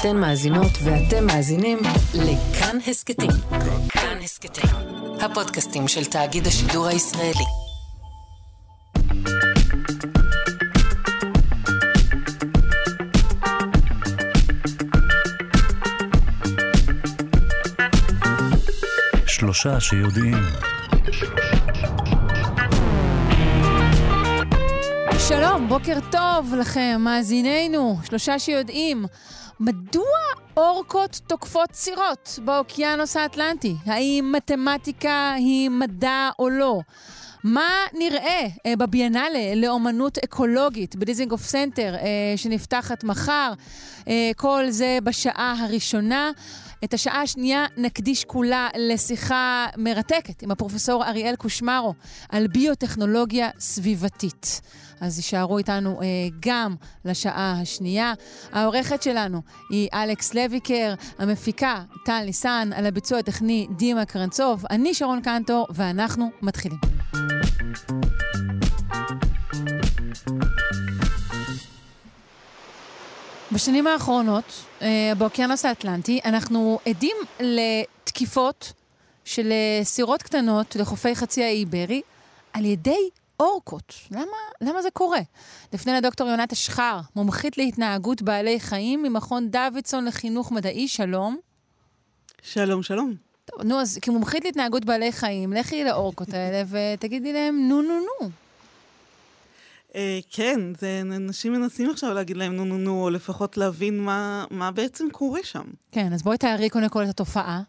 אתן מאזינות ואתם מאזינים לכאן הסכתים. כאן הסכתים, הפודקאסטים של תאגיד השידור הישראלי. שלושה שיודעים. שלום, בוקר טוב לכם, מאזינינו, שלושה שיודעים. מדוע אורקות תוקפות סירות באוקיינוס האטלנטי? האם מתמטיקה היא מדע או לא? מה נראה אה, בביאנלה לאומנות אקולוגית בדיזינגוף סנטר אה, שנפתחת מחר? אה, כל זה בשעה הראשונה. את השעה השנייה נקדיש כולה לשיחה מרתקת עם הפרופסור אריאל קושמרו על ביוטכנולוגיה סביבתית. אז יישארו איתנו אה, גם לשעה השנייה. העורכת שלנו היא אלכס לויקר, המפיקה טל ניסן, על הביצוע הטכני דימה קרנצוב, אני שרון קנטור, ואנחנו מתחילים. בשנים האחרונות, אה, באוקיינוס האטלנטי, אנחנו עדים לתקיפות של אה, סירות קטנות לחופי חצי האי איברי על ידי אורקות. למה, למה זה קורה? לפני לדוקטור יונת אשחר, מומחית להתנהגות בעלי חיים ממכון דוידסון לחינוך מדעי, שלום. שלום, שלום. טוב, נו, אז כמומחית להתנהגות בעלי חיים, לכי לאורקות האלה ותגידי להם נו נו נו. אה, כן, זה, אנשים מנסים עכשיו להגיד להם נו נו נו, או לפחות להבין מה, מה בעצם קורה שם. כן, אז בואי תארי קודם כל את התופעה.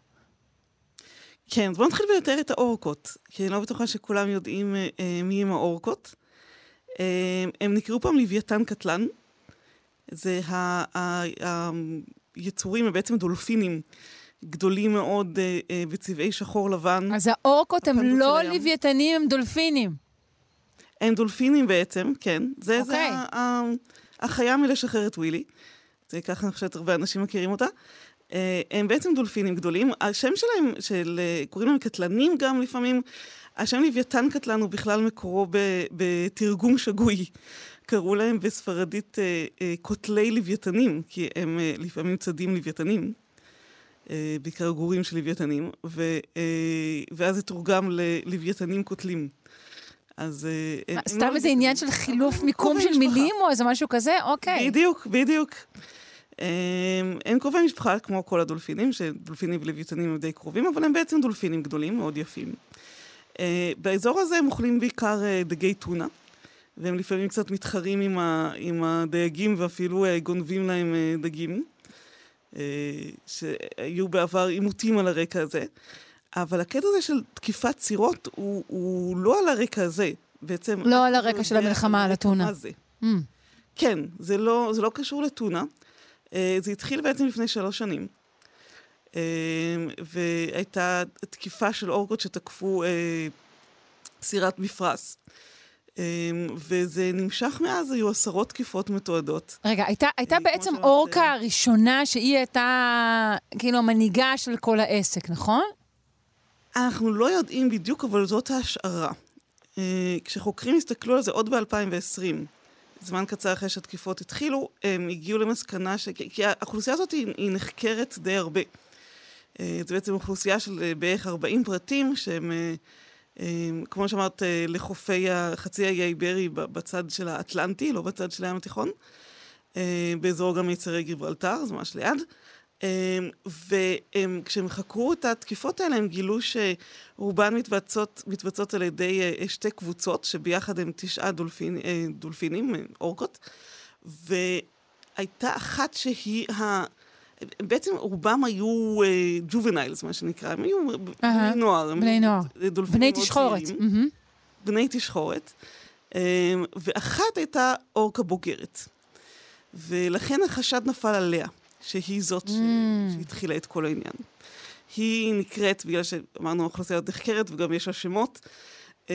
כן, אז בואו נתחיל לתאר את האורקות, כי אני לא בטוחה שכולם יודעים אה, אה, מי הם האורקות. אה, הם נקראו פעם לוויתן קטלן. זה היצורים, הם בעצם דולפינים גדולים מאוד אה, אה, בצבעי שחור לבן. אז האורקות הם לא. לוויתנים, הם דולפינים. הם דולפינים בעצם, כן. זה, זה אוקיי. החיה מלשחרר את ווילי. זה ככה אני חושבת הרבה אנשים מכירים אותה. אה, הם בעצם דולפינים גדולים. השם שלהם, של, אה, קוראים להם קטלנים גם לפעמים. השם לוויתן קטלן הוא בכלל מקורו בתרגום שגוי. קראו להם בספרדית אה, אה, קוטלי לוויתנים, כי הם לפעמים צדים לוויתנים. בעיקר גורים של לוויתנים, ו, ואז זה תורגם ללוויתנים קוטלים. אז... סתם לא איזה עניין של חילוף מיקום של. מילים או איזה משהו כזה? אוקיי. בדיוק, בדיוק. אמ, הם קרובי משפחה כמו כל הדולפינים, שדולפינים ולוויתנים הם די קרובים, אבל הם בעצם דולפינים גדולים, מאוד יפים. אה, באזור הזה הם אוכלים בעיקר אה, דגי טונה, והם לפעמים קצת מתחרים עם, ה, עם הדייגים ואפילו אה, גונבים להם דגים, שהיו בעבר עימותים על הרקע הזה. אבל הקטע הזה של תקיפת סירות הוא, הוא לא על הרקע הזה, בעצם. לא על הרקע של המלחמה על הטונה. זה. Mm. כן, זה לא, זה לא קשור לטונה. אה, זה התחיל בעצם לפני שלוש שנים. אה, והייתה תקיפה של אורגות שתקפו אה, סירת מפרש. אה, וזה נמשך מאז, היו עשרות תקיפות מתועדות. רגע, הייתה, הייתה בעצם אורקה אה, הראשונה שהיא הייתה כאילו המנהיגה של כל העסק, נכון? אנחנו לא יודעים בדיוק, אבל זאת ההשערה. כשחוקרים הסתכלו על זה עוד ב-2020, זמן קצר אחרי שהתקיפות התחילו, הם הגיעו למסקנה ש... כי האוכלוסייה הזאת היא, היא נחקרת די הרבה. אה, זו בעצם אוכלוסייה של אה, בערך 40 פרטים, שהם, אה, כמו שאמרת, לחופי חצי האי האיברי בצד של האטלנטי, לא בצד של הים התיכון. באזור גם יצרי גיברלטר, זה ממש ליד. וכשהם חקרו את התקיפות האלה, הם גילו שרובן מתבצעות, מתבצעות על ידי אה, שתי קבוצות, שביחד הם תשעה דולפין, אה, דולפינים, אה, אורקות, והייתה אחת שהיא ה... בעצם רובם היו ג'ובניילס, מה שנקרא, הם היו אהה, בני נוער. בני נוער. בני תשחורת. מהמם. בני תשחורת, אמ, ואחת הייתה אורקה בוגרת. ולכן החשד נפל עליה, שהיא זאת. Mm. שהתחילה את כל העניין. היא נקראת, בגלל שאמרנו האוכלוסייה נחקרת וגם יש לה שמות, אמ,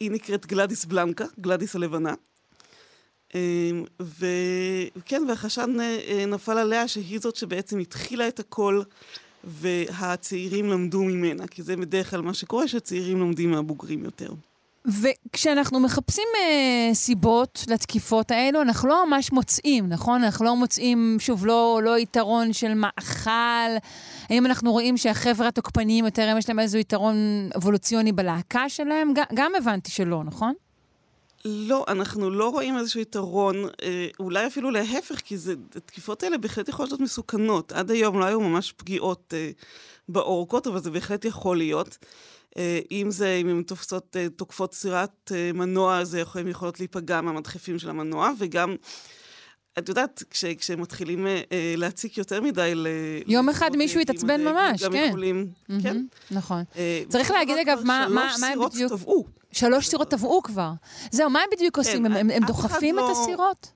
היא נקראת גלדיס בלנקה, גלדיס הלבנה. אמ, וכן, והחשד אה, נפל עליה שהיא זאת שבעצם התחילה את הכל, והצעירים למדו ממנה, כי זה בדרך כלל מה שקורה, שצעירים לומדים מהבוגרים יותר. וכשאנחנו מחפשים אה, סיבות לתקיפות האלו, אנחנו לא ממש מוצאים, נכון? אנחנו לא מוצאים, שוב, לא, לא יתרון של מאכל. האם אנחנו רואים שהחבר'ה התוקפניים יותר, יש להם איזה יתרון אבולוציוני בלהקה שלהם? גם, גם הבנתי שלא, נכון? לא, אנחנו לא רואים איזשהו יתרון, אה, אולי אפילו להפך, כי זה, התקיפות האלה בהחלט יכולות להיות מסוכנות. עד היום לא היו ממש פגיעות אה, באורכות, אבל זה בהחלט יכול להיות. אה, אם זה, אם הן תופסות, אה, תוקפות סירת אה, מנוע, אז הן יכולות להיפגע מהמדחפים של המנוע, וגם... את יודעת, כש, כשהם מתחילים אה, להציק יותר מדי ל... יום אחד מישהו יתעצבן ממש, גם כן. יכולים, Mm-hmm, כן. נכון. אה, צריך להגיד, אגב, מה, מה, בדיוק... שלוש סירות טבעו. שלוש סירות טבעו כבר. זהו, מה הם בדיוק כן, עושים? הם, הם, דוחפים את לא- הסירות?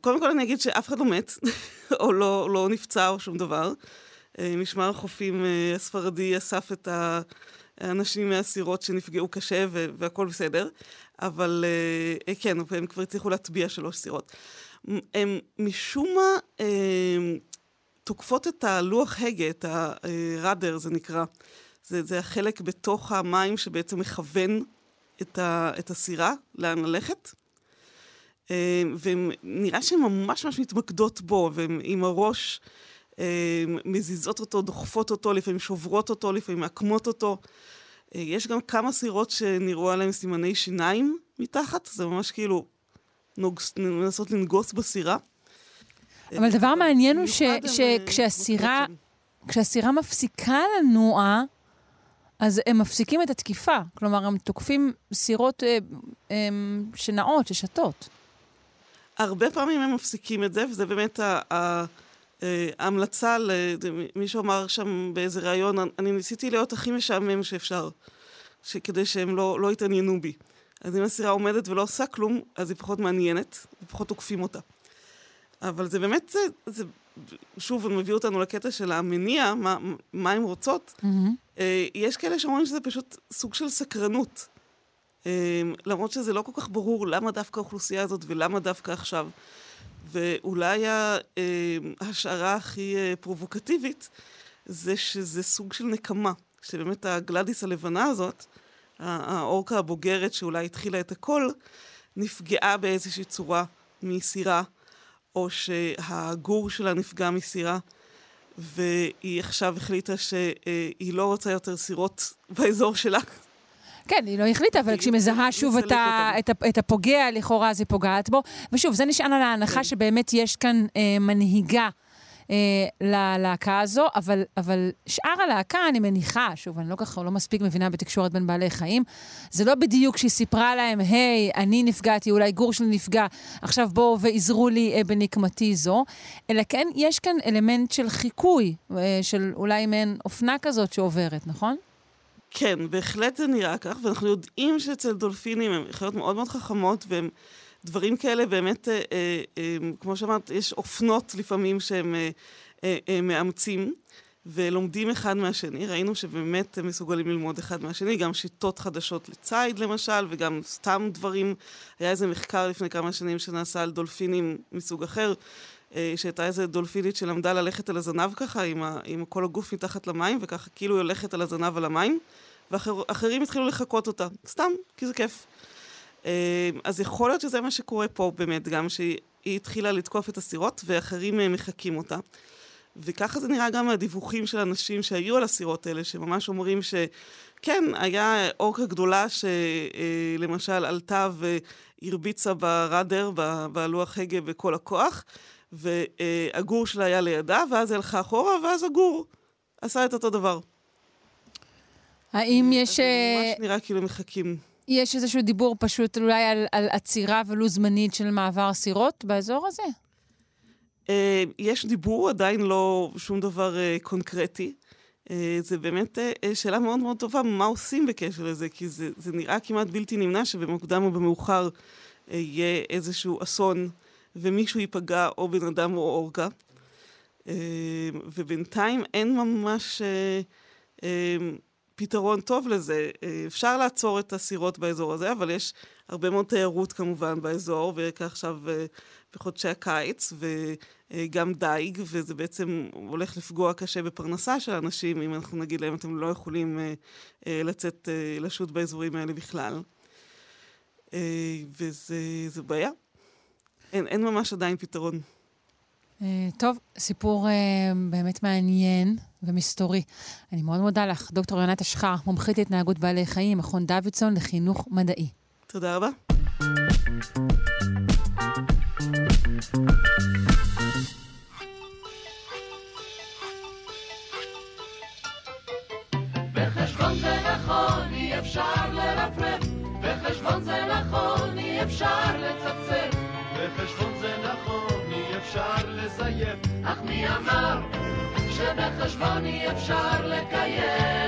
קודם כל אני אגיד שאף אחד לא מת, או לא, לא נפצע או שום דבר. אה, משמר החופים אה, הספרדי אסף את האנשים מהסירות שנפגעו קשה והכל בסדר, אבל אה, כן, הם כבר הצליחו להטביע שלוש סירות. הם משום מה תוקפות את הלוח הגה, את הראדר זה נקרא. זה, זה החלק בתוך המים שבעצם מכוון את, ה, את הסירה, לאן ללכת. אה, ונראה שהן ממש ממש מתמקדות בו, והן עם הראש מזיזות אותו, דוחפות אותו, לפעמים שוברות אותו, לפעמים מעקמות אותו. אה, יש גם כמה סירות שנראו עליהן סימני שיניים מתחת, זה ממש כאילו נוגס, מנסות לנגוס בסירה. אבל דבר מעניין הוא אה, שכשהסירה שם. כשהסירה מפסיקה לנוע, אז הם מפסיקים את התקיפה. כלומר, הם תוקפים סירות אה, אה, שנעות, ששתות. הרבה פעמים הם מפסיקים את זה, וזה באמת ה- ה- אה, ההמלצה, ל- מישהו אמר שם באיזה ראיון, אני ניסיתי להיות הכי משעמם שאפשר, כדי שהם לא, לא יתעניינו בי. אז אם הסירה עומדת ולא עושה כלום, אז היא פחות מעניינת, ופחות תוקפים אותה. אבל זה באמת, זה, זה שוב, מביא אותנו לקטע של המניע, מה, מה הן רוצות. אה, יש כאלה שאומרים שזה פשוט סוג של סקרנות. אה, למרות שזה לא כל כך ברור למה דווקא האוכלוסייה הזאת ולמה דווקא עכשיו. ואולי אה, ההשערה הכי אה, פרובוקטיבית זה שזה סוג של נקמה. שבאמת הגלדיס הלבנה הזאת, האורקה הבוגרת שאולי התחילה את הכל, נפגעה באיזושהי צורה מסירה, או שהגור שלה נפגע מסירה. והיא עכשיו החליטה שהיא לא רוצה יותר סירות באזור שלה. כן, היא לא החליטה, אבל היא כשהיא מזהה שוב את, ה. את, ה, את הפוגע, לכאורה אז היא פוגעת בו. ושוב, זה נשען על ההנחה כן. שבאמת יש כאן אה, מנהיגה אה, ללהקה הזו, אבל, אבל שאר הלהקה, אני מניחה, שוב, אני לא ככה, לא מספיק מבינה בתקשורת בין בעלי חיים, זה לא בדיוק שהיא סיפרה להם, היי, אני נפגעתי, אולי גור שלי נפגע, עכשיו בואו ועזרו לי אה, בנקמתי זו, אלא כן, יש כאן אלמנט של חיקוי, אה, של אולי מעין אופנה כזאת שעוברת, נכון? כן, בהחלט זה נראה כך, ואנחנו יודעים שאצל דולפינים הן חיות מאוד מאוד חכמות, והן דברים כאלה באמת, אה, אה, אה, כמו שאמרת, יש אופנות לפעמים שהם אה, אה, אה, מאמצים. ולומדים אחד מהשני, ראינו שבאמת הם מסוגלים ללמוד אחד מהשני, גם שיטות חדשות לציד למשל, וגם סתם דברים. היה איזה מחקר לפני כמה שנים שנעשה על דולפינים מסוג אחר, אה, שהייתה איזה דולפינית שלמדה ללכת על הזנב ככה, עם, ה, עם כל הגוף מתחת למים, וככה כאילו היא הולכת על הזנב על המים, ואחרים התחילו לחקות אותה, סתם, כי זה כיף. אה, אז יכול להיות שזה מה שקורה פה באמת, גם שהיא התחילה לתקוף את הסירות, ואחרים אה, מחקים אותה. וככה זה נראה גם מהדיווחים של אנשים שהיו על הסירות האלה, שממש אומרים שכן, היה אורקה גדולה שלמשל עלתה והרביצה בראדר, בלוח הגה בכל הכוח, והגור שלה היה לידה, ואז היא הלכה אחורה, ואז הגור עשה את אותו דבר. האם יש... אז זה אה, ממש נראה כאילו מחכים. יש איזשהו דיבור פשוט אולי על, על עצירה ולו זמנית של מעבר סירות באזור הזה? אה, יש דיבור, עדיין לא שום דבר אה, קונקרטי. אה, זה באמת אה, אה, שאלה מאוד מאוד טובה, מה עושים בקשר לזה? כי זה, זה נראה כמעט בלתי נמנע שבמוקדם או במאוחר אה, יהיה איזשהו אסון ומישהו ייפגע, או בן אדם או אורקה. אה, ובינתיים אין ממש אה, אה, פתרון טוב לזה. אה, אפשר לעצור את הסירות באזור הזה, אבל יש הרבה מאוד תיירות כמובן באזור, וכך עכשיו אה, בחודשי הקיץ, וגם דייג, וזה בעצם הולך לפגוע קשה בפרנסה של אנשים, אם אנחנו נגיד להם, אתם לא יכולים לצאת לשוט באזורים האלה בכלל. וזו בעיה. אין, אין ממש עדיין פתרון. אה, טוב, סיפור באמת מעניין ומסתורי. אני מאוד מודה לך, דוקטור יונת אשחר, מומחית להתנהגות בעלי חיים, מכון דוידסון לחינוך מדעי. תודה רבה. בחשבון זה נכון, אי אפשר לרפרף, בחשבון זה נכון, אי אפשר לצפצף, בחשבון זה נכון, אי אפשר לזייף, אך מי אמר שבחשבון אי אפשר לקייף?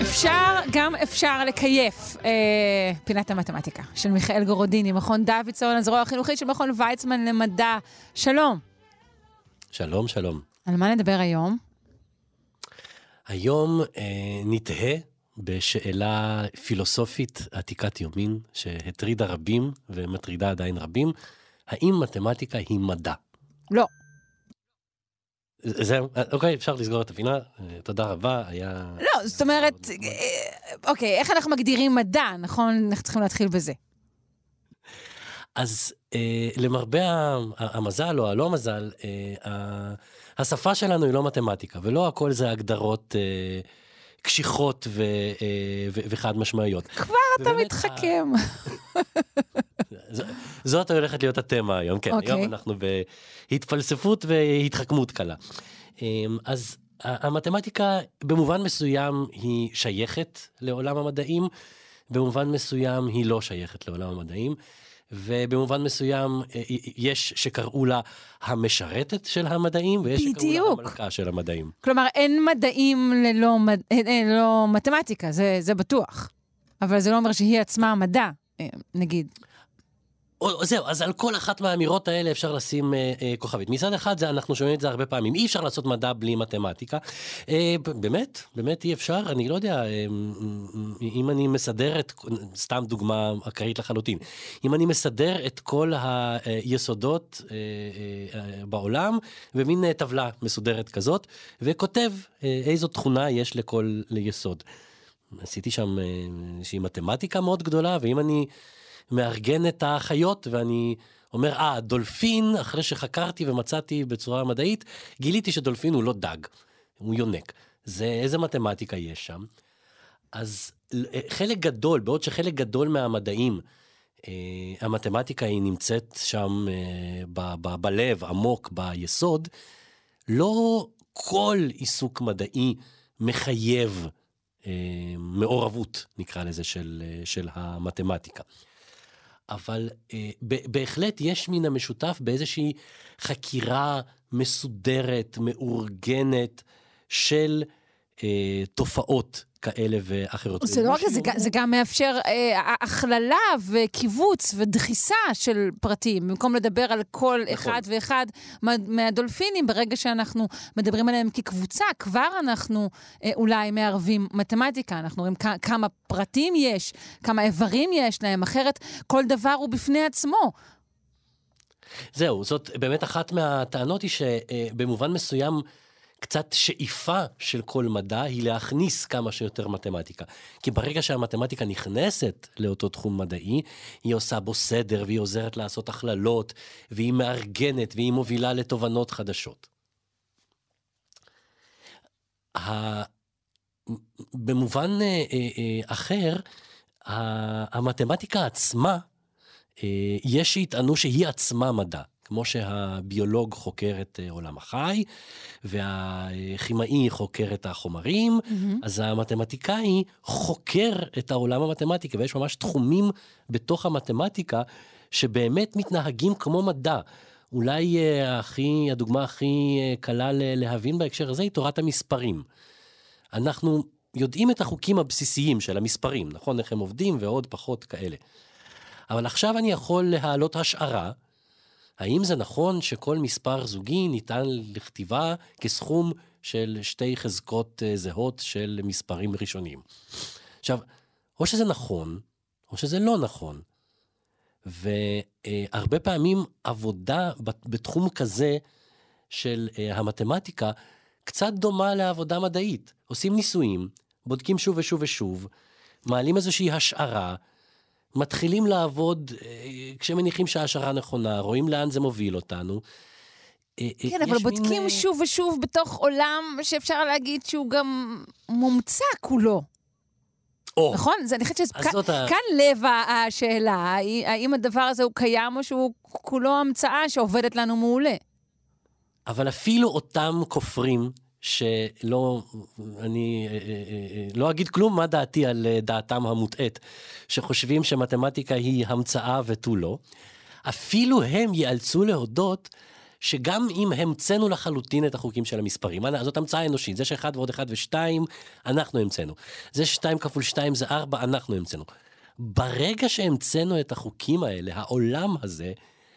אפשר, גם אפשר לקייף. אה, פינת המתמטיקה של מיכאל גורודיני, מכון דוידסון, הזרוע החינוכית של מכון ויצמן למדע. שלום. שלום, שלום. על מה נדבר היום? היום אה, נתהה בשאלה פילוסופית עתיקת יומין, שהטרידה רבים ומטרידה עדיין רבים, האם מתמטיקה היא מדע? לא. זהו, אוקיי, אפשר לסגור את הפינה, תודה רבה, היה... לא, זאת אומרת, אה, אוקיי, איך אנחנו מגדירים מדע, נכון? אנחנו צריכים להתחיל בזה. אז אה, למרבה המזל או הלא מזל, אה, השפה שלנו היא לא מתמטיקה, ולא הכל זה הגדרות אה, קשיחות ו, אה, ו, וחד משמעיות. כבר אתה מתחכם. זאת הולכת להיות התמה היום, כן, okay. היום אוקיי. אנחנו בהתפלספות והתחכמות קלה. אמ, אז המתמטיקה במובן מסוים היא שייכת לעולם המדעים, במובן מסוים היא לא שייכת לעולם המדעים. ובמובן מסוים אה, יש שקראו לה המשרתת של המדעים, ויש בדיוק. שקראו לה המלכה של המדעים. כלומר, אין מדעים ללא, אין, אין, ללא מתמטיקה, זה, זה בטוח. אבל זה לא אומר שהיא עצמה מדע, אה, נגיד. זהו, אז על כל אחת מהאמירות האלה אפשר לשים אה, אה, כוכבית. מצד אחד, זה, אנחנו שומעים את זה הרבה פעמים, אי אפשר לעשות מדע בלי מתמטיקה. אה, באמת, באמת אי אפשר, אני לא יודע, אה, אם אני מסדר את, סתם דוגמה אקראית לחלוטין, אם אני מסדר את כל היסודות אה, אה, בעולם במין אה, טבלה מסודרת כזאת, וכותב אה, איזו תכונה יש לכל יסוד. עשיתי שם אה, איזושהי מתמטיקה מאוד גדולה, ואם אני... מארגן את החיות, ואני אומר, אה, דולפין, אחרי שחקרתי ומצאתי בצורה מדעית, גיליתי שדולפין הוא לא דג, הוא יונק. זה, איזה מתמטיקה יש שם? אז אה, חלק גדול, בעוד שחלק גדול מהמדעים, אה, המתמטיקה היא נמצאת שם אה, ב, ב, בלב, עמוק, ביסוד, לא כל עיסוק מדעי מחייב אה, מעורבות, נקרא לזה, של, אה, של המתמטיקה. אבל אה, בהחלט יש מן המשותף באיזושהי חקירה מסודרת, מאורגנת, של אה, תופעות כאלה ואחרות. זה לא רק זה, זה גם מאפשר אה, הכללה וקיבוץ ודחיסה של פרטים, במקום לדבר על כל נכון. אחד ואחד מה, מהדולפינים, ברגע שאנחנו מדברים עליהם כקבוצה, כבר אנחנו אה, אולי מערבים מתמטיקה, אנחנו רואים כ- כמה פרטים יש, כמה איברים יש להם, אחרת כל דבר הוא בפני עצמו. זהו, זאת באמת אחת מהטענות היא שבמובן מסוים, קצת שאיפה של כל מדע היא להכניס כמה שיותר מתמטיקה. כי ברגע שהמתמטיקה נכנסת לאותו תחום מדעי, היא עושה בו סדר והיא עוזרת לעשות הכללות, והיא מארגנת והיא מובילה לתובנות חדשות. במובן אה, אה, אה, אחר, המתמטיקה עצמה, יש שיטענו שהיא עצמה מדע. כמו שהביולוג חוקר את אה, עולם החי, והכימאי חוקר את החומרים, mm-hmm. אז המתמטיקאי חוקר את העולם המתמטיקה, ויש ממש תחומים בתוך המתמטיקה שבאמת מתנהגים כמו מדע. אולי אה, הכי, הדוגמה הכי אה, קלה להבין בהקשר הזה היא תורת המספרים. אנחנו יודעים את החוקים הבסיסיים של המספרים, נכון? איך הם עובדים ועוד פחות כאלה. אבל עכשיו אני יכול להעלות השערה האם זה נכון שכל מספר זוגי ניתן לכתיבה כסכום של שתי חזקות אה, זהות של מספרים ראשונים? עכשיו, או שזה נכון, או שזה לא נכון. והרבה פעמים עבודה בתחום כזה של אה, המתמטיקה קצת דומה לעבודה מדעית. עושים ניסויים, בודקים שוב ושוב ושוב, מעלים איזושהי השערה, מתחילים לעבוד אה, כשמניחים שההשערה נכונה, רואים לאן זה מוביל אותנו. אה, כן, אבל בודקים מין... שוב ושוב בתוך עולם שאפשר להגיד שהוא גם מומצא כולו. או. נכון? זה, אני חושבת שכאן ה... לב השאלה, האם הדבר הזה הוא קיים או שהוא כולו המצאה שעובדת לנו מעולה. אבל אפילו אותם כופרים, שלא, אני אה, אה, אה, לא אגיד כלום מה דעתי על דעתם המוטעית, שחושבים שמתמטיקה היא המצאה ותו לא, אפילו הם ייאלצו להודות שגם אם המצאנו לחלוטין את החוקים של המספרים, זאת המצאה אנושית, זה שאחד ועוד אחד ושתיים, אנחנו המצאנו. זה ששתיים כפול שתיים זה ארבע, אנחנו המצאנו. ברגע שהמצאנו את החוקים האלה, העולם הזה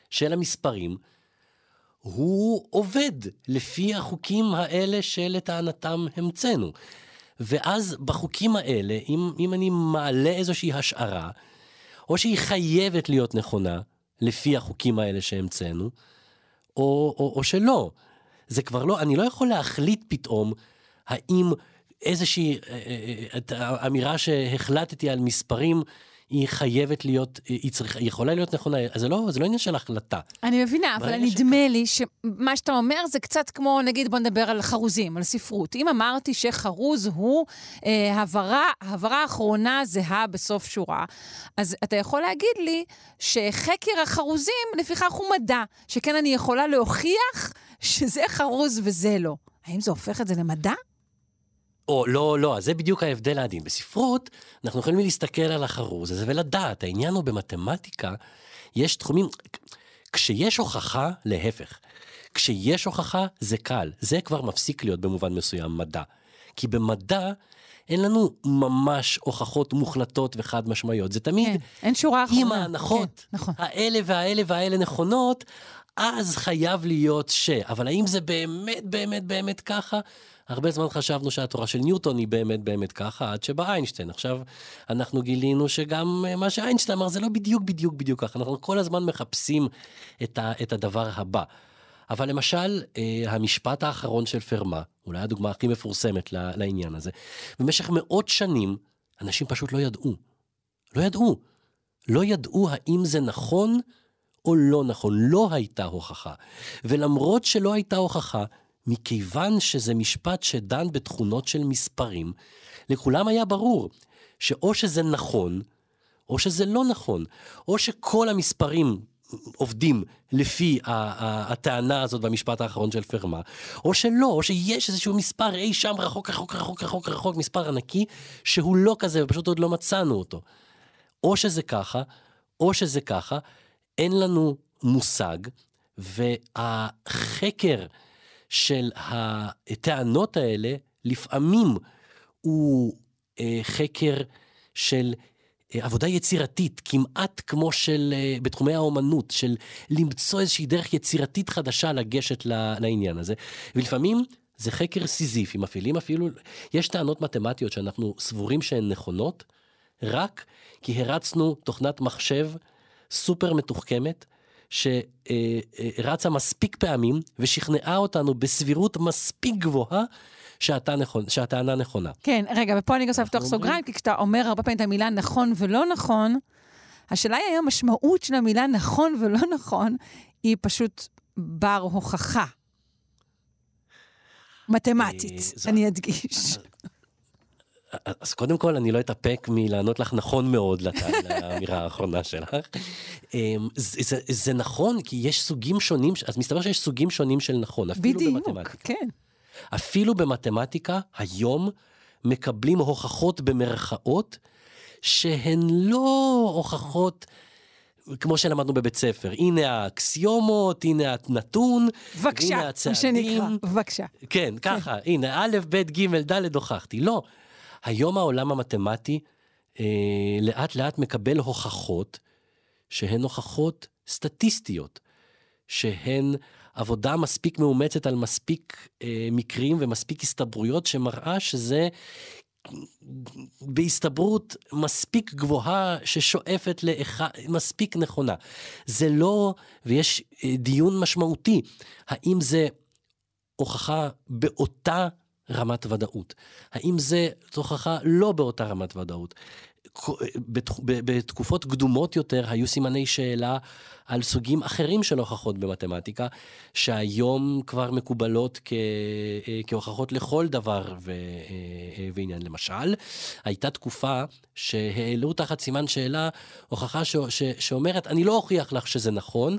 של המספרים, הוא עובד לפי החוקים האלה שלטענתם המצאנו. ואז בחוקים האלה, אם, אם אני מעלה איזושהי השערה, או שהיא חייבת להיות נכונה, לפי החוקים האלה שהמצאנו, או, או, או שלא. זה כבר לא, אני לא יכול להחליט פתאום האם איזושהי אה, אה, אה, אמירה שהחלטתי על מספרים היא חייבת להיות, היא צריכה, היא יכולה להיות נכונה, זה לא, זה לא עניין של החלטה. אני מבינה, אבל נדמה לי שמה שאתה אומר זה קצת כמו, נגיד, בוא נדבר על חרוזים, על ספרות. אם אמרתי שחרוז הוא אה, הברה, הברה האחרונה זהה בסוף שורה, אז אתה יכול להגיד לי שחקר החרוזים, לפיכך הוא מדע, שכן אני יכולה להוכיח שזה חרוז וזה לא. האם זה הופך את זה למדע? או לא, לא, אז זה בדיוק ההבדל העדין. בספרות, אנחנו יכולים להסתכל על החרוז הזה ולדעת, העניין הוא במתמטיקה, יש תחומים, כשיש הוכחה, להפך. כשיש הוכחה, זה קל. זה כבר מפסיק להיות במובן מסוים מדע. כי במדע, אין לנו ממש הוכחות מוחלטות וחד משמעיות. זה תמיד... כן, אין שורה אחרונה. אם ההנחות כן, נכון. האלה והאלה והאלה נכונות, אז חייב להיות ש... אבל האם זה באמת באמת באמת ככה? הרבה זמן חשבנו שהתורה של ניוטון היא באמת באמת ככה, עד שבא איינשטיין. עכשיו, אנחנו גילינו שגם אה, מה שאיינשטיין אמר זה לא בדיוק בדיוק בדיוק ככה, אנחנו כל הזמן מחפשים את, ה, את הדבר הבא. אבל למשל, אה, המשפט האחרון של פרמה, אולי הדוגמה הכי מפורסמת לעניין הזה, במשך מאות שנים, אנשים פשוט לא ידעו. לא ידעו. לא ידעו האם זה נכון או לא נכון. לא הייתה הוכחה. ולמרות שלא הייתה הוכחה, מכיוון שזה משפט שדן בתכונות של מספרים, לכולם היה ברור שאו שזה נכון, או שזה לא נכון, או שכל המספרים עובדים לפי הטענה הזאת במשפט האחרון של פרמה, או שלא, או שיש איזשהו מספר אי שם רחוק רחוק רחוק רחוק רחוק, מספר ענקי, שהוא לא כזה ופשוט עוד לא מצאנו אותו. או שזה ככה, או שזה ככה, אין לנו מושג, והחקר של הטענות האלה לפעמים הוא אה, חקר של אה, עבודה יצירתית, כמעט כמו של, אה, בתחומי האומנות, של למצוא איזושהי דרך יצירתית חדשה לגשת לעניין הזה. ולפעמים זה חקר סיזיפי, מפעילים אפילו, יש טענות מתמטיות שאנחנו סבורים שהן נכונות, רק כי הרצנו תוכנת מחשב סופר מתוחכמת, שרצה מספיק פעמים ושכנעה אותנו בסבירות מספיק גבוהה שהטענה נכון, נכונה. כן, רגע, ופה אני גם רוצה לפתוח סוגריים, כי כשאתה אומר הרבה פעמים את המילה נכון ולא נכון, השאלה היא היום, המשמעות של המילה נכון ולא נכון, היא פשוט בר הוכחה. מתמטית, אה, אני אדגיש. אז קודם כל, אני לא אתאפק מלענות לך נכון מאוד לאמירה האחרונה שלך. אמ, זה, זה, זה נכון, כי יש סוגים שונים, אז מסתבר שיש סוגים שונים של נכון, אפילו בדיוק, במתמטיקה. בדיוק, כן. אפילו במתמטיקה, היום מקבלים הוכחות במרכאות, שהן לא הוכחות... כמו שלמדנו בבית ספר, הנה האקסיומות, הנה הנתון, בבקשה, הנה הצעדים. בבקשה, מה שנקרא, בבקשה. כן, ככה, כן. הנה, א', ב', ג', ד', הוכחתי. לא, היום העולם המתמטי אה, לאט לאט מקבל הוכחות שהן הוכחות סטטיסטיות, שהן עבודה מספיק מאומצת על מספיק אה, מקרים ומספיק הסתברויות שמראה שזה בהסתברות מספיק גבוהה ששואפת לאחד, מספיק נכונה. זה לא, ויש אה, דיון משמעותי, האם זה הוכחה באותה רמת ודאות? האם זה הוכחה לא באותה רמת ודאות? בתקופות קדומות יותר היו סימני שאלה על סוגים אחרים של הוכחות במתמטיקה, שהיום כבר מקובלות כ... כהוכחות לכל דבר ו... ועניין. למשל, הייתה תקופה שהעלו תחת סימן שאלה הוכחה ש... ש... שאומרת, אני לא אוכיח לך שזה נכון,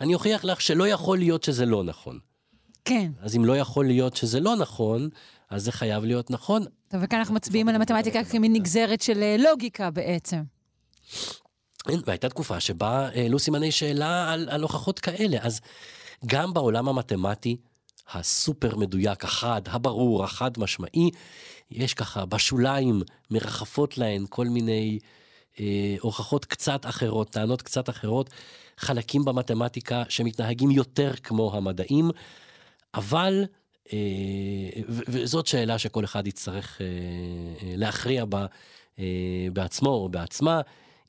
אני אוכיח לך שלא יכול להיות שזה לא נכון. כן. אז אם לא יכול להיות שזה לא נכון, אז זה חייב להיות נכון. טוב, וכאן אנחנו מצביעים על המתמטיקה כמין נגזרת של אה, לוגיקה בעצם. והייתה תקופה שבה העלו סימני שאלה על, על הוכחות כאלה. אז גם בעולם המתמטי, הסופר מדויק, החד, הברור, החד משמעי, יש ככה בשוליים מרחפות להן כל מיני אה, הוכחות קצת אחרות, טענות קצת אחרות, חלקים במתמטיקה שמתנהגים יותר כמו המדעים, אבל אה, וזאת שאלה שכל אחד יצטרך אה, אה, להכריע בה בעצמו או בעצמה.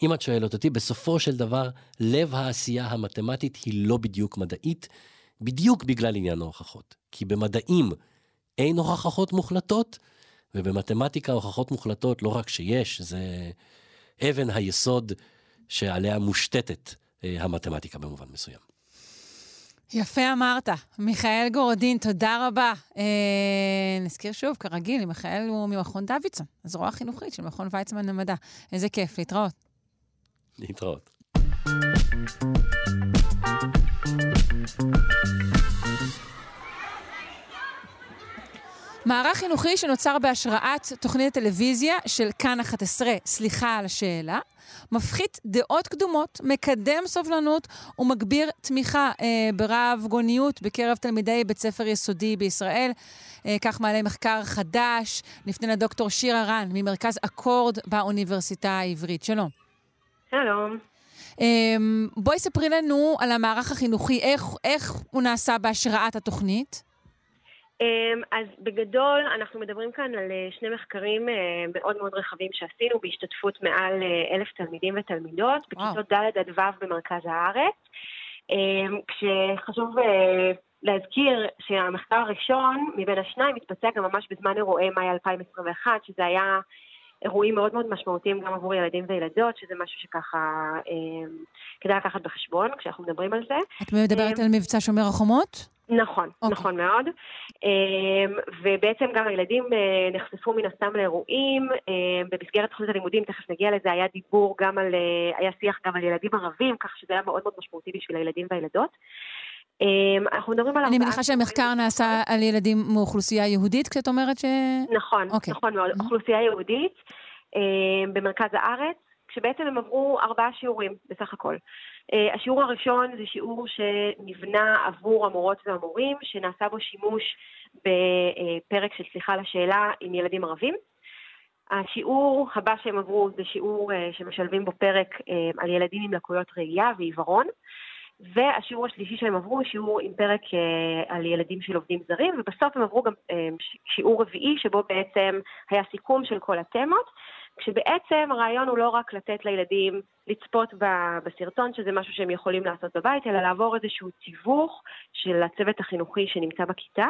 אם את שואלת אותי, בסופו של דבר, לב העשייה המתמטית היא לא בדיוק מדעית, בדיוק בגלל עניין ההוכחות. כי במדעים אין הוכחות מוחלטות, ובמתמטיקה הוכחות מוחלטות לא רק שיש, זה אבן היסוד שעליה מושתתת המתמטיקה במובן מסוים. יפה אמרת. מיכאל גורדין, תודה רבה. אה, נזכיר שוב, כרגיל, מיכאל הוא ממכון דוידסון, הזרוע החינוכית של מכון ויצמן למדע. איזה כיף, להתראות. להתראות. מערך חינוכי שנוצר בהשראת תוכנית הטלוויזיה של כאן 11, סליחה על השאלה, מפחית דעות קדומות, מקדם סובלנות ומגביר תמיכה אה, ברב גוניות בקרב תלמידי בית ספר יסודי בישראל. אה, כך מעלה מחקר חדש. נפנה לדוקטור שירה רן ממרכז אקורד באוניברסיטה העברית. שלום. שלום. אה, בואי ספרי לנו על המערך החינוכי, איך, איך הוא נעשה בהשראת התוכנית. אמ, אז בגדול אנחנו מדברים כאן על אה, שני מחקרים אה, מאוד מאוד רחבים שעשינו בהשתתפות מעל אה, אלף תלמידים ותלמידות בכיתות ד' עד ו' במרכז הארץ. אמ, כשחשוב להזכיר שהמחקר הראשון מבין השניים התבצע גם ממש בזמן אירועי מאי 2021, שזה היה אירועים מאוד מאוד משמעותיים גם עבור ילדים וילדות, שזה משהו שככה אה, כדאי לקחת בחשבון כשאנחנו מדברים על זה. את מדברת אה, על מבצע שומר החומות? נכון, okay. אוקיי. נכון מאוד. אמ, ובעצם גם הילדים אה, נחשפו מן הסתם לאירועים. במסגרת תוכנית הלימודים, תכף נגיע לזה, היה דיבור גם על, אה, היה שיח גם על ילדים ערבים, כך שזה היה מאוד מאוד משמעותי בשביל הילדים והילדות. אמ, אנחנו מדברים על... אני מניחה שהמחקר נעשה על ילדים מאוכלוסייה יהודית, כשאת אומרת ש... נכון, okay. אוקיי. נכון מאוד. Mm-hmm. אוכלוסייה יהודית במרכז הארץ, כשבעצם הם עברו ארבעה שיעורים בסך הכל. Uh, השיעור הראשון זה שיעור שנבנה עבור המורות והמורים, שנעשה בו שימוש בפרק של שיחה לשאלה עם ילדים ערבים. השיעור הבא שהם עברו זה שיעור uh, שמשלבים בו פרק uh, על ילדים עם לקויות ראייה ועיוורון. והשיעור השלישי שהם עברו הוא שיעור עם פרק uh, על ילדים של עובדים זרים, ובסוף הם עברו גם uh, שיעור רביעי שבו בעצם היה סיכום של כל התמות. כשבעצם הרעיון הוא לא רק לתת לילדים לצפות בסרטון, שזה משהו שהם יכולים לעשות בבית, אלא לעבור איזשהו תיווך של הצוות החינוכי שנמצא בכיתה.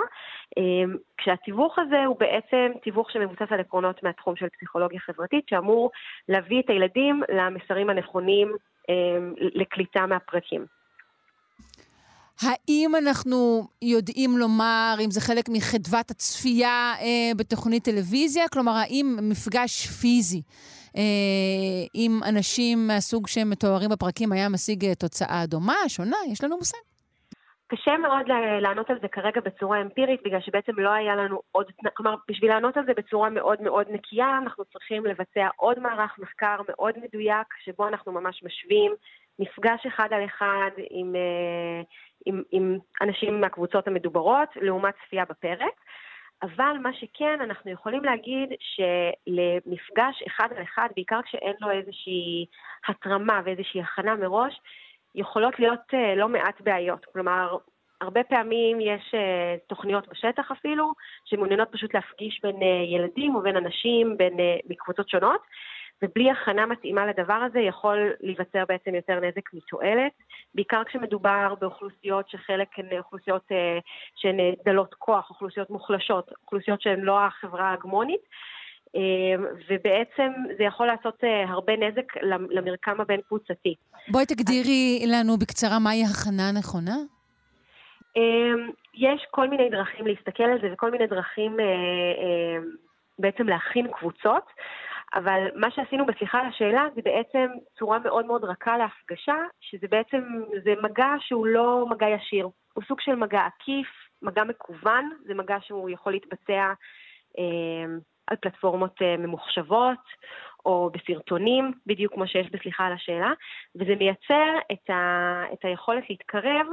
אמ, כשהתיווך הזה הוא בעצם תיווך שמבוסס על עקרונות מהתחום של פסיכולוגיה חברתית, שאמור להביא את הילדים למסרים הנכונים אמ, לקליטה מהפרקים. האם אנחנו יודעים לומר אם זה חלק מחדוות הצפייה אה, בתוכנית טלוויזיה? כלומר, האם מפגש פיזי אה, עם אנשים מהסוג שהם מתוארים בפרקים היה משיג אה, תוצאה דומה, שונה? יש לנו מושג? קשה מאוד לענות על זה כרגע בצורה אמפירית, בגלל שבעצם לא היה לנו עוד, כלומר, בשביל לענות על זה בצורה מאוד מאוד נקייה, אנחנו צריכים לבצע עוד מערך מחקר מאוד מדויק, שבו אנחנו ממש משווים מפגש אחד על אחד עם, אה, עם, עם אנשים מהקבוצות המדוברות, לעומת צפייה בפרק. אבל מה שכן, אנחנו יכולים להגיד שלמפגש אחד על אחד, בעיקר כשאין לו איזושהי התרמה ואיזושהי הכנה מראש, יכולות להיות uh, לא מעט בעיות. כלומר, הרבה פעמים יש uh, תוכניות בשטח אפילו, שמעוניינות פשוט להפגיש בין ילדים ובין אנשים, בין מקבוצות שונות, ובלי הכנה מתאימה לדבר הזה יכול להיווצר בעצם יותר נזק מתועלת, בעיקר כשמדובר באוכלוסיות שחלק הן אוכלוסיות uh, שהן דלות כוח, אוכלוסיות מוחלשות, אוכלוסיות שהן לא החברה ההגמונית. ובעצם זה יכול לעשות הרבה נזק למרקם הבין-קבוצתי. בואי תגדירי לנו בקצרה מהי הכנה נכונה. אמ, יש כל מיני דרכים להסתכל על זה וכל מיני דרכים אה, אה, בעצם להכין קבוצות, אבל מה שעשינו בסליחה על השאלה זה בעצם צורה מאוד מאוד רכה להפגשה, שזה בעצם, זה מגע שהוא לא מגע ישיר, הוא סוג של מגע עקיף, מגע מקוון, זה מגע שהוא יכול להתבצע אה, על פלטפורמות אה, ממוחשבות, או בסרטונים, בדיוק כמו שיש בסליחה על השאלה, וזה מייצר את, ה, את היכולת להתקרב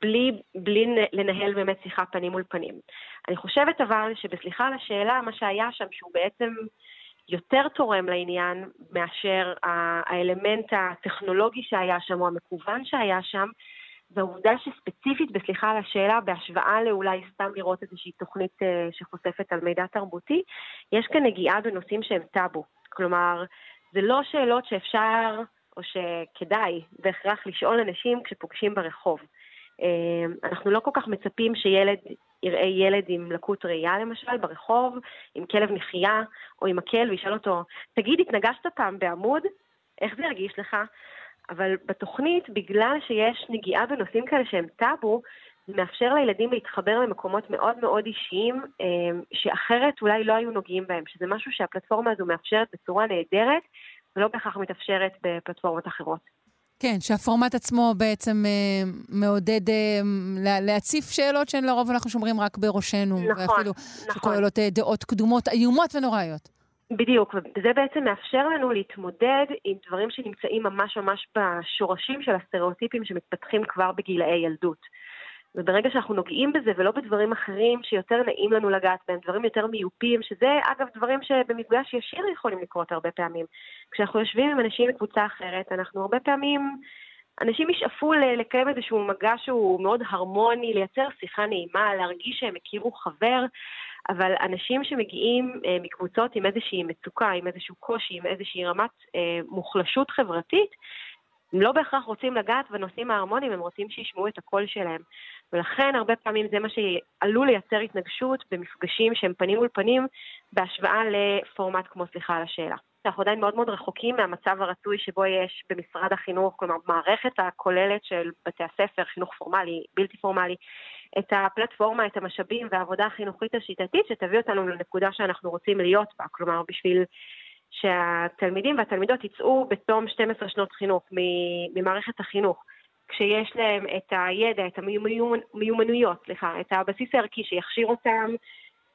בלי, בלי לנהל באמת שיחה פנים מול פנים. אני חושבת אבל שבסליחה על השאלה, מה שהיה שם, שהוא בעצם יותר תורם לעניין מאשר האלמנט הטכנולוגי שהיה שם או המקוון שהיה שם, והעובדה שספציפית, בסליחה על השאלה, בהשוואה לאולי סתם לראות איזושהי תוכנית אה, שחושפת על מידע תרבותי, יש כאן נגיעה בנושאים שהם טאבו. כלומר, זה לא שאלות שאפשר או שכדאי בהכרח לשאול אנשים כשפוגשים ברחוב. אמ, אנחנו לא כל כך מצפים שילד יראה ילד עם לקות ראייה למשל ברחוב, עם כלב נחייה או עם מקל וישאל אותו, תגיד, התנגשת פעם בעמוד? איך זה ירגיש לך? אבל בתוכנית, בגלל שיש נגיעה בנושאים כאלה שהם טאבו, זה מאפשר לילדים להתחבר למקומות מאוד מאוד אישיים, אמ, שאחרת אולי לא היו נוגעים בהם, שזה משהו שהפלטפורמה הזו מאפשרת בצורה נהדרת, ולא בהכרח מתאפשרת בפלטפורמות אחרות. כן, שהפורמט עצמו בעצם אה, מעודד אה, להציף שאלות שהן לרוב אנחנו שומרים רק בראשנו. נכון, ואפילו נכון. שכוללות אה, דעות קדומות איומות ונוראיות. בדיוק, וזה בעצם מאפשר לנו להתמודד עם דברים שנמצאים ממש ממש בשורשים של הסטריאוטיפים שמתפתחים כבר בגילאי ילדות. וברגע שאנחנו נוגעים בזה ולא בדברים אחרים שיותר נעים לנו לגעת בהם, דברים יותר מיופים, שזה אגב דברים שבמפגש ישיר יכולים לקרות הרבה פעמים. כשאנחנו יושבים עם אנשים מקבוצה אחרת, אנחנו הרבה פעמים, אנשים ישאפו לקיים איזשהו מגע שהוא מאוד הרמוני, לייצר שיחה נעימה, להרגיש שהם הכירו חבר, אבל אנשים שמגיעים אה, מקבוצות עם איזושהי מצוקה, עם איזשהו קושי, עם איזושהי רמת אה, מוחלשות חברתית, הם לא בהכרח רוצים לגעת בנושאים ההרמוניים, הם רוצים שישמעו את הקול שלהם. ולכן הרבה פעמים זה מה שעלול לייצר התנגשות במפגשים שהם פנים מול פנים בהשוואה לפורמט כמו סליחה על השאלה. אנחנו עדיין מאוד מאוד רחוקים מהמצב הרצוי שבו יש במשרד החינוך, כלומר מערכת הכוללת של בתי הספר, חינוך פורמלי, בלתי פורמלי, את הפלטפורמה, את המשאבים והעבודה החינוכית השיטתית שתביא אותנו לנקודה שאנחנו רוצים להיות בה. כלומר, בשביל שהתלמידים והתלמידות יצאו בתום 12 שנות חינוך ממערכת החינוך, כשיש להם את הידע, את המיומנויות, סליחה, את הבסיס הערכי שיכשיר אותם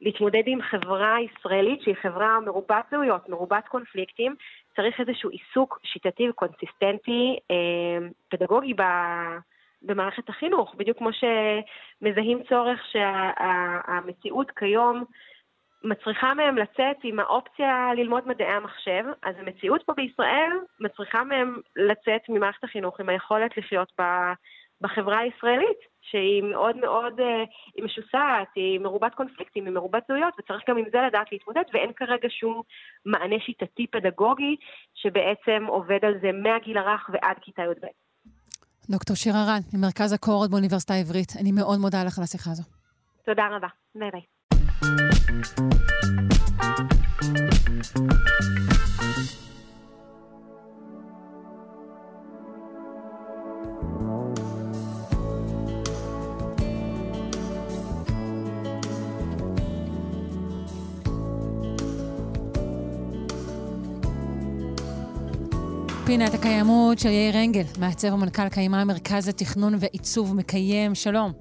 להתמודד עם חברה ישראלית שהיא חברה מרובת זהויות, מרובת קונפליקטים, צריך איזשהו עיסוק שיטתי וקונסיסטנטי, אה, פדגוגי ב... במערכת החינוך, בדיוק כמו שמזהים צורך שהמציאות שה, כיום מצריכה מהם לצאת עם האופציה ללמוד מדעי המחשב, אז המציאות פה בישראל מצריכה מהם לצאת ממערכת החינוך עם היכולת לחיות בחברה הישראלית, שהיא מאוד מאוד, אה, היא משוסעת, היא מרובת קונפליקטים, היא מרובת זהויות, וצריך גם עם זה לדעת להתמודד, ואין כרגע שום מענה שיטתי פדגוגי שבעצם עובד על זה מהגיל הרך ועד כיתה י"ב. דוקטור שירה רן, ממרכז הקורות באוניברסיטה העברית, אני מאוד מודה לך על השיחה הזו. תודה רבה. ביי ביי. פינת הקיימות של יאיר אנגל, מעצב ומנכ"ל קיימה מרכז לתכנון ועיצוב מקיים. שלום.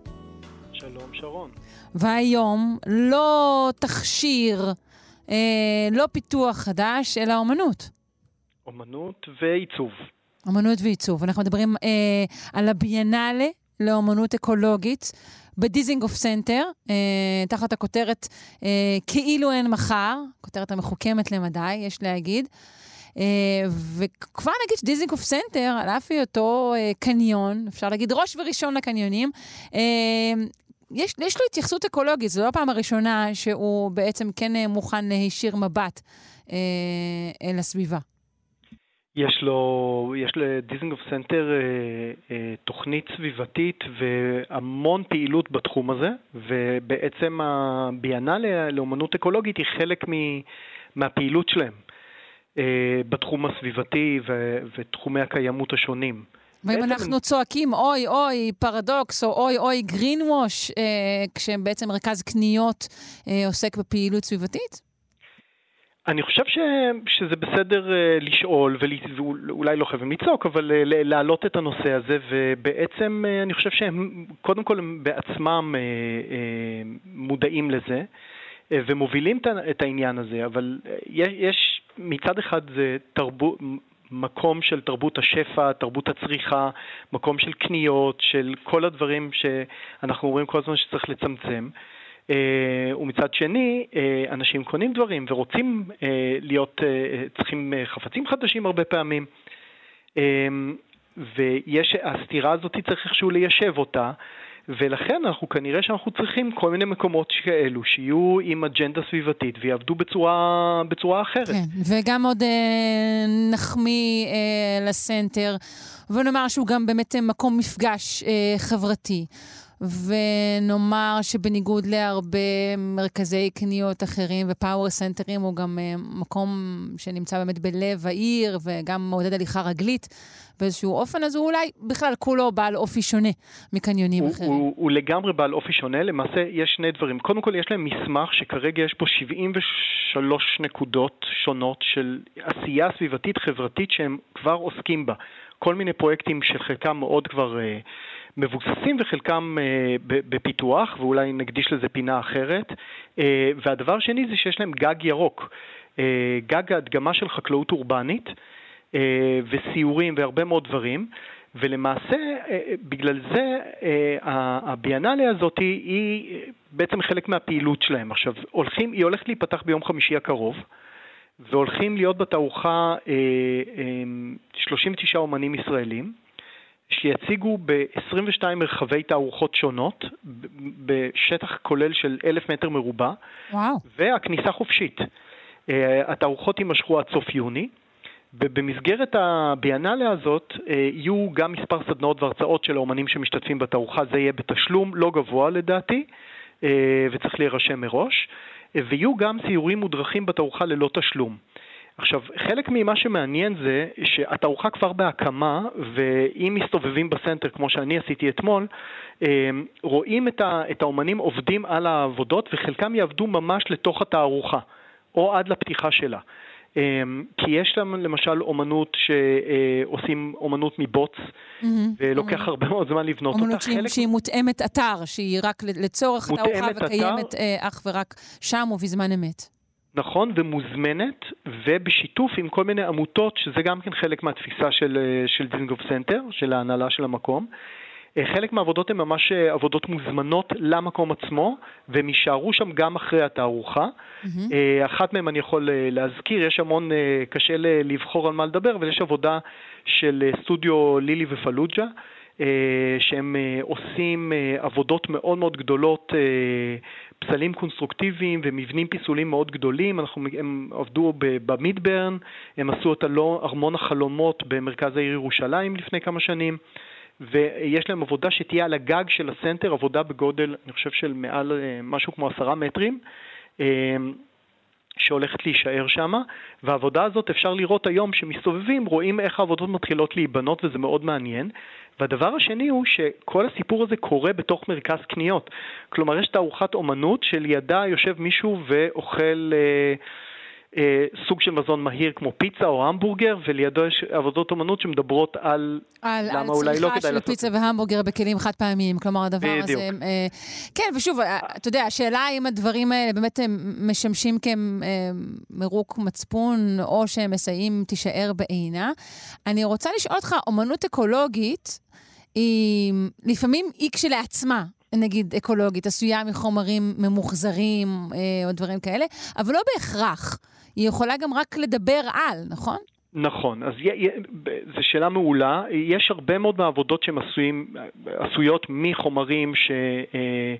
שלום, שרון. והיום לא תכשיר, אה, לא פיתוח חדש, אלא אומנות. אומנות ועיצוב. אומנות ועיצוב. אנחנו מדברים אה, על הביאנלה לאומנות אקולוגית בדיזינגוף סנטר, אה, תחת הכותרת אה, כאילו אין מחר, כותרת המחוכמת למדי, יש להגיד. וכבר נגיד שדיזנגוף סנטר, על אף היותו קניון, אפשר להגיד ראש וראשון לקניונים, יש, יש לו התייחסות אקולוגית, זו לא הפעם הראשונה שהוא בעצם כן מוכן להישיר מבט אה, אל הסביבה. יש לו, יש לדיזנגוף סנטר אה, אה, תוכנית סביבתית והמון פעילות בתחום הזה, ובעצם הביאנלה לאומנות אקולוגית היא חלק מ, מהפעילות שלהם אה, בתחום הסביבתי ו, ותחומי הקיימות השונים. ואם אנחנו צועקים אוי אוי פרדוקס או אוי אוי גרין ווש, אה, כשבעצם מרכז קניות אה, עוסק בפעילות סביבתית? אני חושב ש, שזה בסדר uh, לשאול, ואולי לא חייבים לצעוק, אבל uh, להעלות את הנושא הזה, ובעצם uh, אני חושב שהם, קודם כל הם בעצמם uh, uh, מודעים לזה, uh, ומובילים את העניין הזה, אבל uh, יש, מצד אחד זה תרבות, מקום של תרבות השפע, תרבות הצריכה, מקום של קניות, של כל הדברים שאנחנו רואים כל הזמן שצריך לצמצם. אה, ומצד שני, אה, אנשים קונים דברים ורוצים אה, להיות, צריכים חפצים חדשים הרבה פעמים. ויש, הסתירה הזאת צריך איכשהו ליישב אותה, ולכן אנחנו כנראה שאנחנו צריכים כל מיני מקומות כאלו, שיהיו עם אג'נדה סביבתית ויעבדו בצורה, בצורה אחרת. כן, וגם עוד אה, נחמיא אה, לסנטר, ונאמר שהוא גם באמת מקום מפגש אה, חברתי. ונאמר שבניגוד להרבה מרכזי קניות אחרים ופאוור סנטרים, הוא גם uh, מקום שנמצא באמת בלב העיר וגם מעודד הליכה רגלית באיזשהו אופן, אז הוא אולי בכלל כולו בעל אופי שונה מקניונים הוא, אחרים. הוא, הוא, הוא לגמרי בעל אופי שונה, למעשה יש שני דברים. קודם כל יש להם מסמך שכרגע יש פה 73 נקודות שונות של עשייה סביבתית חברתית שהם כבר עוסקים בה. כל מיני פרויקטים שחלקם מאוד כבר... Uh, מבוססים וחלקם אה, בפיתוח, ואולי נקדיש לזה פינה אחרת. אה, והדבר השני זה שיש להם גג ירוק, אה, גג הדגמה של חקלאות אורבנית וסיורים והרבה מאוד דברים. ולמעשה, בגלל זה הביאנליה הזאת היא בעצם חלק מהפעילות שלהם. עכשיו, הולכים, היא הולכת להיפתח ביום חמישי הקרוב, והולכים להיות בתערוכה 39 אומנים ישראלים. שיציגו ב-22 מרחבי תערוכות שונות, בשטח כולל של אלף מטר מרובע, וואו. והכניסה חופשית. אה, התערוכות יימשכו עד סוף יוני, ובמסגרת הביאנלה הזאת אה, יהיו גם מספר סדנאות והרצאות של האומנים שמשתתפים בתערוכה, זה יהיה בתשלום לא גבוה לדעתי, אה, וצריך להירשם מראש, ויהיו גם ציורים מודרכים בתערוכה ללא תשלום. עכשיו, חלק ממה שמעניין זה שהתערוכה כבר בהקמה, ואם מסתובבים בסנטר, כמו שאני עשיתי אתמול, אמ, רואים את האומנים עובדים על העבודות, וחלקם יעבדו ממש לתוך התערוכה, או עד לפתיחה שלה. אמ, כי יש להם למשל אומנות שעושים אומנות מבוץ, mm-hmm. ולוקח mm-hmm. הרבה מאוד זמן לבנות אומנות אותה. אומנות שהיא מותאמת אתר, שהיא רק לצורך התערוכה וקיימת אתר. אה, אך ורק שם ובזמן אמת. נכון, ומוזמנת, ובשיתוף עם כל מיני עמותות, שזה גם כן חלק מהתפיסה של, אה, של דיזנגוף סנטר, של ההנהלה של המקום. אה, חלק מהעבודות הן ממש אה, עבודות מוזמנות למקום עצמו, והם יישארו שם גם אחרי התערוכה. Mm-hmm. אחת מהן אני יכול להזכיר, יש המון, קשה לבחור על מה לדבר, אבל יש עבודה של סטודיו לילי ופלוג'ה, שהם עושים עבודות מאוד מאוד גדולות פסלים קונסטרוקטיביים ומבנים פיסולים מאוד גדולים. אנחנו, הם עבדו במידברן, הם עשו את ארמון החלומות במרכז העיר ירושלים לפני כמה שנים. ויש להם עבודה שתהיה על הגג של הסנטר, עבודה בגודל, אני חושב, של מעל אה, משהו כמו עשרה מטרים. שהולכת להישאר שם, והעבודה הזאת אפשר לראות היום שמסתובבים, רואים איך העבודות מתחילות להיבנות וזה מאוד מעניין. והדבר השני הוא שכל הסיפור הזה קורה בתוך מרכז קניות. כלומר, יש תערוכת אומנות שלידה יושב מישהו ואוכל... אה, סוג של מזון מהיר כמו פיצה או המבורגר, ולידו יש עבודות אומנות שמדברות על, על למה על אולי לא כדאי לעשות... על צריכה של פיצה והמבורגר בכלים חד פעמיים, כלומר הדבר בדיוק. הזה... אה, כן, ושוב, אה, אתה יודע, השאלה האם הדברים האלה באמת משמשים כמרוק מצפון, או שהם מסייעים תישאר בעינה. אני רוצה לשאול אותך, אומנות אקולוגית, היא לפעמים היא כשלעצמה, נגיד אקולוגית, עשויה מחומרים ממוחזרים אה, או דברים כאלה, אבל לא בהכרח. היא יכולה גם רק לדבר על, נכון? נכון, אז זו שאלה מעולה. יש הרבה מאוד מהעבודות שהן עשויות מחומרים, ש, אה,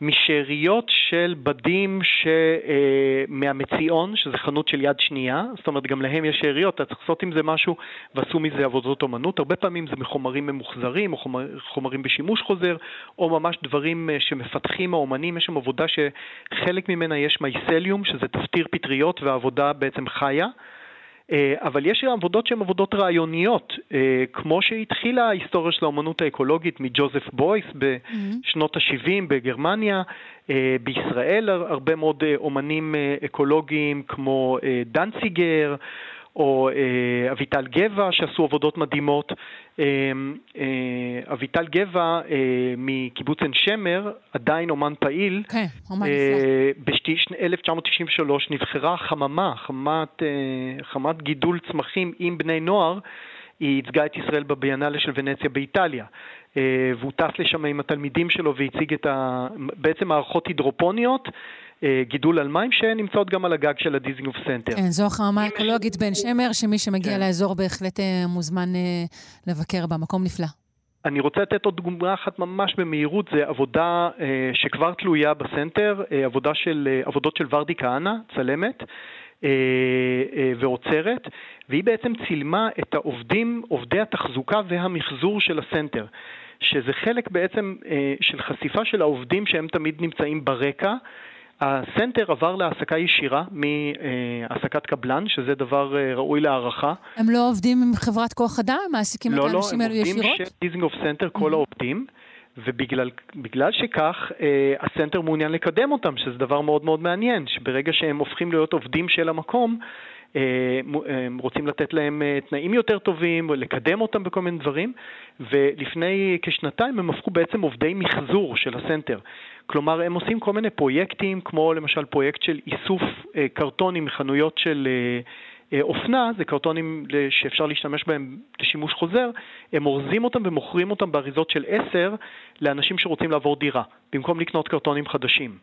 משאריות של בדים ש, אה, מהמציאון, שזה חנות של יד שנייה, זאת אומרת גם להם יש שאריות, אתה צריך לעשות עם זה משהו ועשו מזה עבודות אומנות. הרבה פעמים זה מחומרים ממוחזרים או חומר, חומרים בשימוש חוזר, או ממש דברים אה, שמפתחים האומנים, יש שם עבודה שחלק ממנה יש מייסליום, שזה תפטיר פטריות והעבודה בעצם חיה. אה, אבל יש עבודות שהן עבודות רעיוניות, אה, כמו שהתחילה ההיסטוריה של האומנות האקולוגית מג'וזף בויס בשנות ה-70 בגרמניה, אה, בישראל הרבה מאוד אומנים אקולוגיים כמו דנציגר, או אביטל גבע שעשו עבודות מדהימות. אה, אה, אביטל גבע אה, מקיבוץ עין שמר, עדיין אומן פעיל. כן, אומן אה, נפלא. ב-1993 נבחרה חממה, חממת, חממת גידול צמחים עם בני נוער. היא ייצגה את ישראל בביאנלה של ונציה באיטליה. והוא טס לשם עם התלמידים שלו והציג את ה... בעצם מערכות הידרופוניות גידול על מים שנמצאות גם על הגג של הדיזנגוף סנטר. כן, זו החממה אקולוגית בן שמר, שמי שמגיע כן. לאזור בהחלט אה, מוזמן אה, לבקר בה, מקום נפלא. אני רוצה לתת עוד דוגמה אחת ממש במהירות, זה עבודה אה, שכבר תלויה בסנטר, אה, עבודה של, אה, עבודות של ורדי כהנא, צלמת. אה, אה, ועוצרת, והיא בעצם צילמה את העובדים, עובדי התחזוקה והמחזור של הסנטר, שזה חלק בעצם אה, של חשיפה של העובדים שהם תמיד נמצאים ברקע, הסנטר עבר להעסקה ישירה מהעסקת קבלן, שזה דבר אה, ראוי להערכה. הם לא עובדים עם חברת כוח אדם? מעסיקים לא, את לא, האנשים האלו ישירות? לא, לא, הם עובדים של דיזנגוף סנטר, כל mm-hmm. העובדים. ובגלל שכך, אה, הסנטר מעוניין לקדם אותם, שזה דבר מאוד מאוד מעניין, שברגע שהם הופכים להיות עובדים של המקום, רוצים לתת להם אה, תנאים יותר טובים, לקדם אותם בכל מיני דברים, ולפני כשנתיים הם הפכו בעצם עובדי מיחזור של הסנטר. כלומר, הם עושים כל מיני פרויקטים, כמו למשל פרויקט של איסוף אה, קרטונים מחנויות של אופנה, זה קרטונים שאפשר להשתמש בהם לשימוש חוזר, הם אורזים אותם ומוכרים אותם באריזות של עשר לאנשים שרוצים לעבור דירה, במקום לקנות קרטונים חדשים.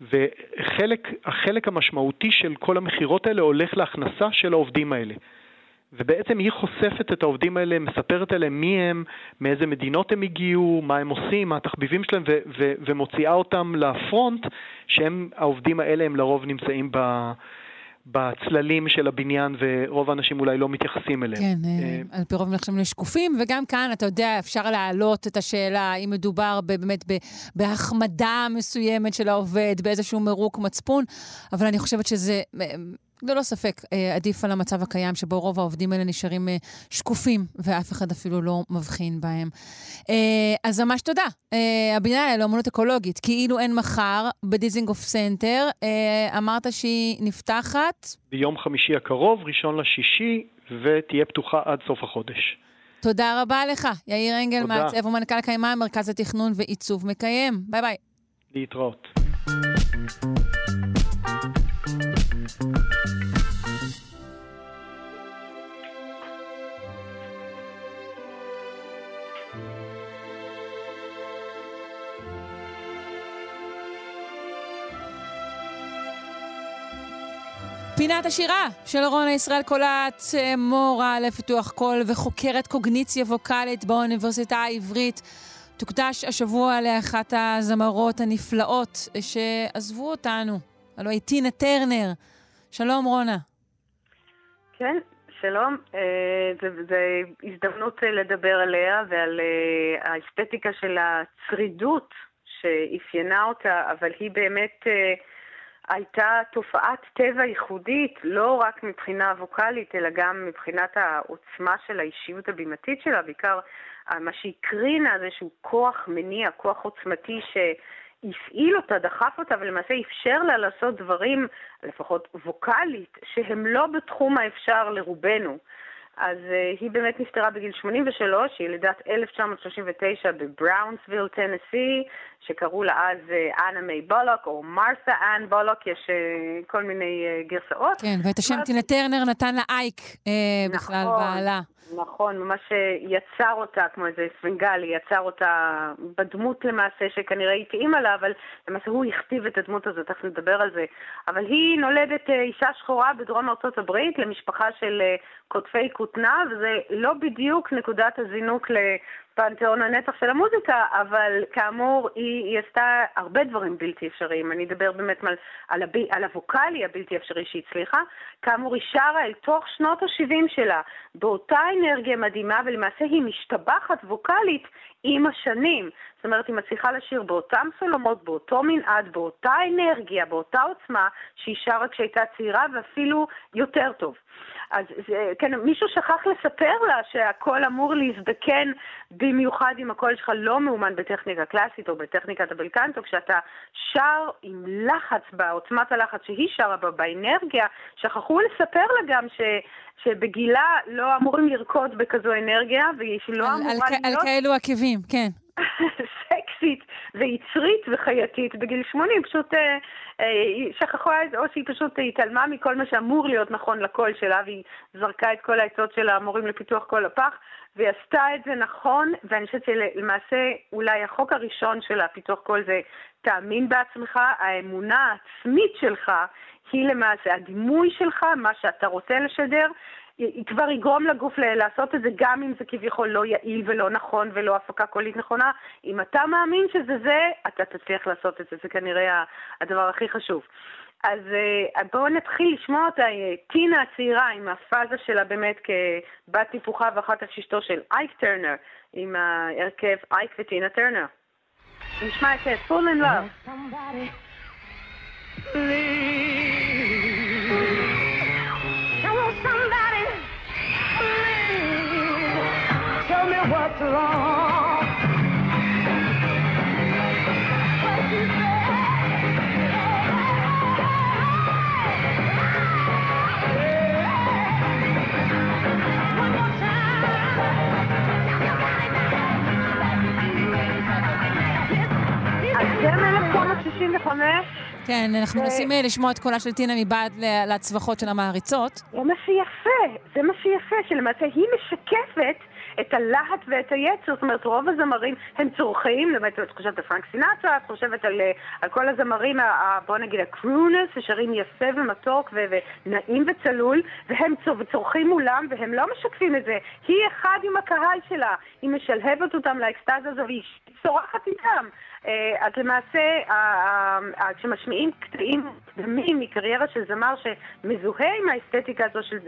והחלק המשמעותי של כל המכירות האלה הולך להכנסה של העובדים האלה. ובעצם היא חושפת את העובדים האלה, מספרת עליהם מי הם, מאיזה מדינות הם הגיעו, מה הם עושים, מה התחביבים שלהם, ומוציאה אותם לפרונט, שהם, העובדים האלה הם לרוב נמצאים ב... בצללים של הבניין, ורוב האנשים אולי לא מתייחסים אליהם. כן, אה, אה, על פי רוב נחשבים לשקופים, וגם כאן, אתה יודע, אפשר להעלות את השאלה אם מדובר באמת בהחמדה מסוימת של העובד, באיזשהו מרוק מצפון, אבל אני חושבת שזה... אה, ללא ספק, עדיף על המצב הקיים, שבו רוב העובדים האלה נשארים שקופים, ואף אחד אפילו לא מבחין בהם. אז ממש תודה. הביאנלה לאמנות אקולוגית, כאילו אין מחר, בדיזנגוף סנטר. אמרת שהיא נפתחת? ביום חמישי הקרוב, ראשון לשישי, ותהיה פתוחה עד סוף החודש. תודה רבה לך, יאיר אנגל, מעצב ומנכ"ל קיימה, מרכז התכנון ועיצוב מקיים. ביי ביי. להתראות. פינת השירה של רונה ישראל קולט, מורה לפיתוח קול וחוקרת קוגניציה ווקאלית באוניברסיטה העברית. תוקדש השבוע לאחת הזמרות הנפלאות שעזבו אותנו, הלוא היא טינה טרנר. שלום רונה. כן, שלום. אה, זו הזדמנות לדבר עליה ועל אה, האסתטיקה של הצרידות שאפיינה אותה, אבל היא באמת... אה, הייתה תופעת טבע ייחודית, לא רק מבחינה ווקאלית, אלא גם מבחינת העוצמה של האישיות הבימתית שלה, בעיקר מה שהקרינה זה שהוא כוח מניע, כוח עוצמתי שהפעיל אותה, דחף אותה, ולמעשה אפשר לה לעשות דברים, לפחות ווקאלית, שהם לא בתחום האפשר לרובנו. אז uh, היא באמת נפטרה בגיל 83, היא לידת 1939 בבראונסוויל, טנסי, שקראו לה אז uh, אנה מיי בולוק, או מרת'ה אנ בולוק, יש uh, כל מיני uh, גרסאות. כן, ואת השם טינה טרנר נתן לה אייק, uh, נכון, בכלל בעלה. נכון, ממש יצר אותה כמו איזה ספנגלי, יצר אותה בדמות למעשה שכנראה התאימה לה, אבל למעשה הוא הכתיב את הדמות הזאת, תכף נדבר על זה. אבל היא נולדת אה, אישה שחורה בדרום ארצות הברית למשפחה של אה, קוטפי כותנה, וזה לא בדיוק נקודת הזינוק פנתיאון הנצח של המוזיקה, אבל כאמור, היא, היא עשתה הרבה דברים בלתי אפשריים. אני אדבר באמת על, על, הב, על הווקאלי הבלתי אפשרי שהיא הצליחה. כאמור, היא שרה אל תוך שנות ה-70 שלה, באותה אנרגיה מדהימה, ולמעשה היא משתבחת ווקאלית עם השנים. זאת אומרת, היא מצליחה לשיר באותם סולמות, באותו מנעד, באותה אנרגיה, באותה עוצמה, שהיא שרה כשהייתה צעירה, ואפילו יותר טוב. אז זה, כן, מישהו שכח לספר לה שהקול אמור להזדקן במיוחד אם הקול שלך לא מאומן בטכניקה קלאסית או בטכניקת הבלקנטו, כשאתה שר עם לחץ, בעוצמת הלחץ שהיא שרה בה, באנרגיה, שכחו לספר לה גם ש... שבגילה לא אמורים לרקוד בכזו אנרגיה, והיא לא על, אמורה על, להיות... על כאלו עקבים, כן. סקסית ויצרית וחייתית בגיל 80, פשוט אה, אה, שכחו או שהיא פשוט התעלמה מכל מה שאמור להיות נכון לקול שלה, והיא זרקה את כל העצות של המורים לפיתוח קול לפח, והיא עשתה את זה נכון, ואני חושבת שלמעשה אולי החוק הראשון של הפיתוח קול זה תאמין בעצמך, האמונה העצמית שלך היא למעשה הדימוי שלך, מה שאתה רוצה לשדר, היא כבר יגרום לגוף לעשות את זה גם אם זה כביכול לא יעיל ולא נכון ולא הפקה קולית נכונה. אם אתה מאמין שזה זה, אתה תצליח לעשות את זה, זה כנראה הדבר הכי חשוב. אז אה, בואו נתחיל לשמוע אותה, אה, טינה הצעירה עם הפאזה שלה באמת כבת טיפוחה ואחר כך אשתו של אייק טרנר עם ההרכב אייק וטינה טרנר. נשמע את Full in Love. what's כן, אנחנו מנסים אה, לשמוע את קולה של טינה מבעד להצווחות של המעריצות. זה מה שיפה, זה מה שיפה, שלמעשה היא משקפת את הלהט ואת היצר, זאת אומרת, רוב הזמרים הם צורכים, באמת, את חושבת על פרנק סינטרה, את חושבת על, אה, על כל הזמרים, בוא נגיד, הקרונס, ששרים יפה ומתוק ונעים וצלול, והם צורכים מולם, והם לא משקפים את זה. היא אחד עם הקהל שלה, היא משלהבת אותם לאקסטאזה הזו, והיא צורחת איתם. אה, אז למעשה, כשמשמיעים קטעים מוקדמים מקריירה של זמר שמזוהה עם האסתטיקה הזו של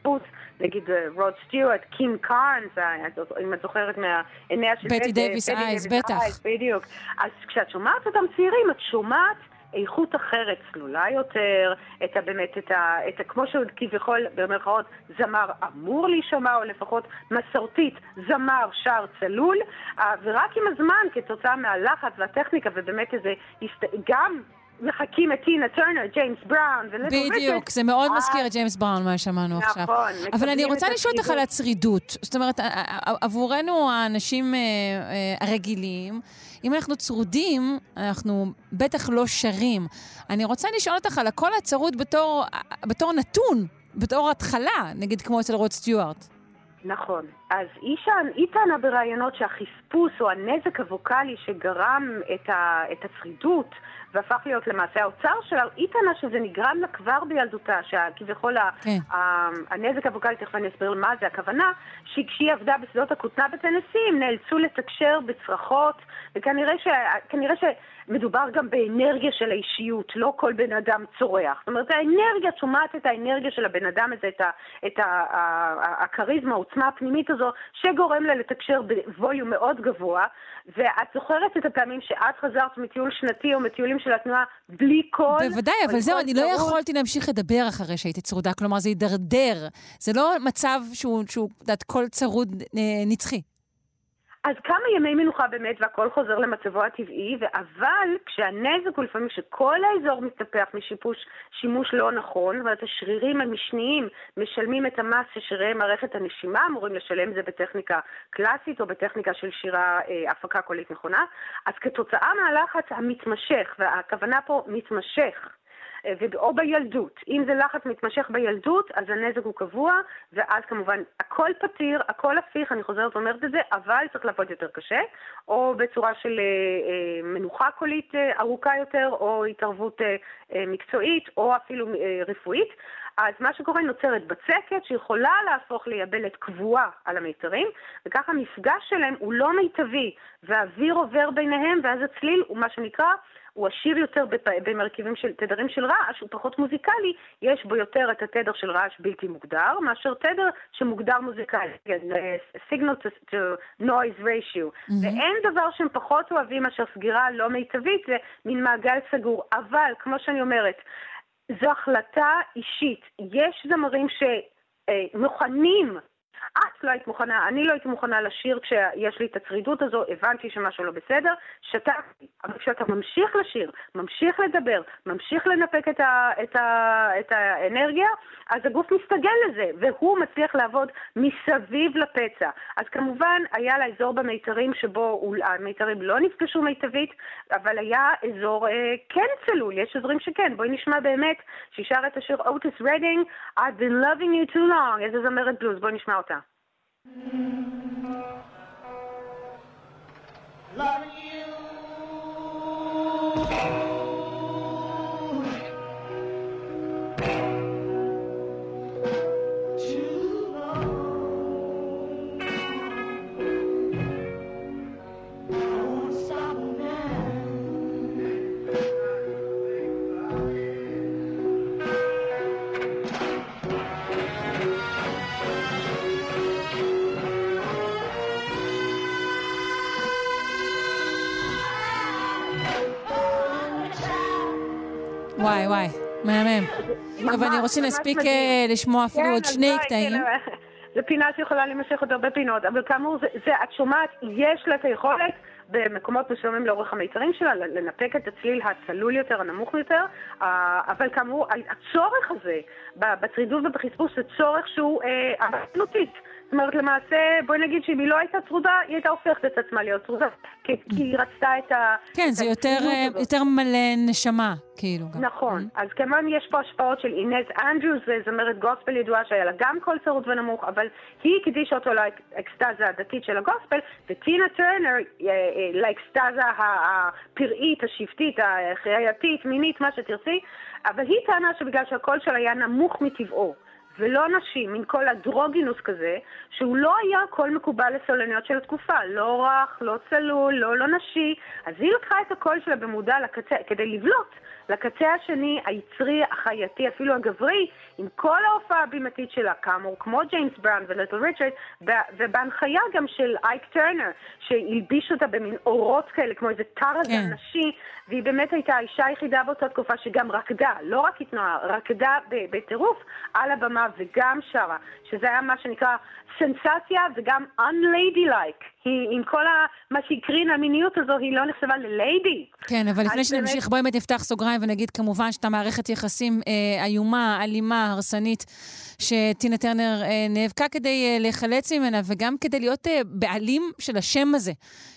חיפוש, נגיד אה, רוד סטיוארט, קים קארנס, אה, אם את זוכרת מהעיניים של Bette Davis Eyes, בטח. בדיוק. אז כשאת שומעת אותם צעירים, את שומעת איכות אחרת, צלולה יותר, את ה, באמת, את ה, את ה, כמו שהוא כביכול, במרכאות, זמר אמור להישמע, או לפחות מסורתית, זמר שר צלול, ורק עם הזמן, כתוצאה מהלחץ והטכניקה, ובאמת איזה, גם מחקים את טינה טרנר, ג'יימס בראון וליטל... בדיוק, זה מאוד מזכיר את ג'יימס בראון, מה ששמענו עכשיו. נכון. אבל אני רוצה לשאול אותך על הצרידות. זאת אומרת, עבורנו, האנשים אה, אה, הרגילים, אם אנחנו צרודים, אנחנו בטח לא שרים. אני רוצה לשאול אותך על הקול הצרוד בתור, בתור נתון, בתור התחלה, נגיד כמו אצל רוד סטיוארט. נכון. אז היא טענה בראיונות שהחספוס או הנזק הווקאלי שגרם את, ה, את הצרידות והפך להיות למעשה האוצר שלה, היא טענה שזה נגרם לה כבר בילדותה, שכביכול כן. הנזק הווקאלי, תכף אני אסביר מה זה הכוונה, שכשהיא עבדה בשדות הכותנה בטנסי, הם נאלצו לתקשר בצרחות, וכנראה ש... מדובר גם באנרגיה של האישיות, לא כל בן אדם צורח. זאת אומרת, האנרגיה, שומעת את האנרגיה של הבן אדם הזה, את, ה, את ה, הכריזמה, העוצמה הפנימית הזו, שגורם לה לתקשר בווליום מאוד גבוה, ואת זוכרת את הפעמים שאת חזרת מטיול שנתי או מטיולים של התנועה בלי קול? בוודאי, אבל זהו, אני לא יכולתי להמשיך לדבר אחרי שהייתי צרודה, כלומר זה הידרדר. זה לא מצב שהוא, את יודעת, קול צרוד אה, נצחי. אז כמה ימי מנוחה באמת והכל חוזר למצבו הטבעי, אבל כשהנזק הוא לפעמים שכל האזור מסתפח משיפוש שימוש לא נכון, אומרת השרירים המשניים משלמים את המס ששרירי מערכת הנשימה אמורים לשלם זה בטכניקה קלאסית או בטכניקה של שירה, אה, הפקה קולית נכונה, אז כתוצאה מהלחץ המתמשך, והכוונה פה מתמשך, או בילדות. אם זה לחץ מתמשך בילדות, אז הנזק הוא קבוע, ואז כמובן הכל פתיר, הכל הפיך, אני חוזרת ואומרת את זה, אבל צריך לעבוד יותר קשה, או בצורה של מנוחה קולית ארוכה יותר, או התערבות מקצועית, או אפילו רפואית. אז מה שקורה, נוצרת בצקת שיכולה להפוך ליבלת קבועה על המיתרים, וככה המפגש שלהם הוא לא מיטבי, והאוויר עובר ביניהם, ואז הצליל הוא מה שנקרא, הוא עשיר יותר במרכיבים של תדרים של רעש, הוא פחות מוזיקלי, יש בו יותר את התדר של רעש בלתי מוגדר, מאשר תדר שמוגדר מוזיקלי, כן, signal to, to noise ratio. Mm-hmm. ואין דבר שהם פחות אוהבים מאשר סגירה לא מיטבית, זה מין מעגל סגור. אבל, כמו שאני אומרת, זו החלטה אישית. יש זמרים שמוכנים את לא היית מוכנה, אני לא הייתי מוכנה לשיר כשיש לי את הצרידות הזו, הבנתי שמשהו לא בסדר, שתקתי. אבל כשאתה ממשיך לשיר, ממשיך לדבר, ממשיך לנפק את, ה, את, ה, את האנרגיה, אז הגוף מסתגל לזה, והוא מצליח לעבוד מסביב לפצע. אז כמובן, היה לה אזור במיתרים שבו המיתרים לא נפגשו מיטבית, אבל היה אזור אה, כן צלול, יש אזורים שכן. בואי נשמע באמת, שהיא שרה את השיר אוטיס רדינג, I've been loving you too long, איזה זמרת בלוז, בואי נשמע אותה. La מהמם. אבל אני רוצה להספיק אה, לשמוע אפילו כן, עוד שני קטעים. זו פינה שיכולה להימשך עוד הרבה פינות, אבל כאמור, זה, זה, את שומעת, יש לה את היכולת במקומות מסוימים לאורך המיתרים שלה לנפק את הצליל הצלול יותר, הנמוך יותר, אה, אבל כאמור, הצורך הזה בצרידות ובחספוס זה צורך שהוא אמנותית. אה, זאת אומרת, למעשה, בואי נגיד שאם היא לא הייתה צרודה, היא הייתה הופכת את עצמה להיות צרודה. כי, כי היא רצתה את ה... כן, זה יותר, uh, יותר מלא נשמה, כאילו. גם. נכון. Mm-hmm. אז כמובן יש פה השפעות של אינז אנדרוז, זמרת גוספל ידועה שהיה לה גם קול צרוד ונמוך, אבל היא הקדישה אותו לאקסטזה הדתית של הגוספל, וטינה טרנר אה, אה, לאקסטזה הפראית, השבטית, החייתית, מינית, מה שתרצי, אבל היא טענה שבגלל שהקול שלה היה נמוך מטבעו. ולא נשים, מין קול אנדרוגינוס כזה, שהוא לא היה קול מקובל לסולניות של התקופה, לא רך, לא צלול, לא לא נשי, אז היא לקחה את הקול שלה במודע לקצה, כדי לבלוט לקצה השני, היצרי, החייתי, אפילו הגברי, עם כל ההופעה הבימתית שלה, כאמור, כמו ג'יימס בראון וליטל ריצ'רד, ובהנחיה גם של אייק טרנר, שהלביש אותה במין עורות כאלה, כמו איזה טרזן כן. נשי, והיא באמת הייתה האישה היחידה באותה תקופה שגם רקדה, לא רק התנועה, רקדה בטירוף על הבמה וגם שרה, שזה היה מה שנקרא סנסציה וגם unladylike. היא, עם כל ה, מה שהקרין המיניות הזו, היא לא נחשבה לליידי. כן, אבל לפני שנמשיך, באמת... בואי באמת נפתח סוגריים ונגיד כמובן שאתה מערכת יחסים אה, איומה, אלימה, הרסנית, שטינה טרנר אה, נאבקה כדי אה, להיחלץ ממנה, וגם כדי להיות אה, בעלים של השם הזה,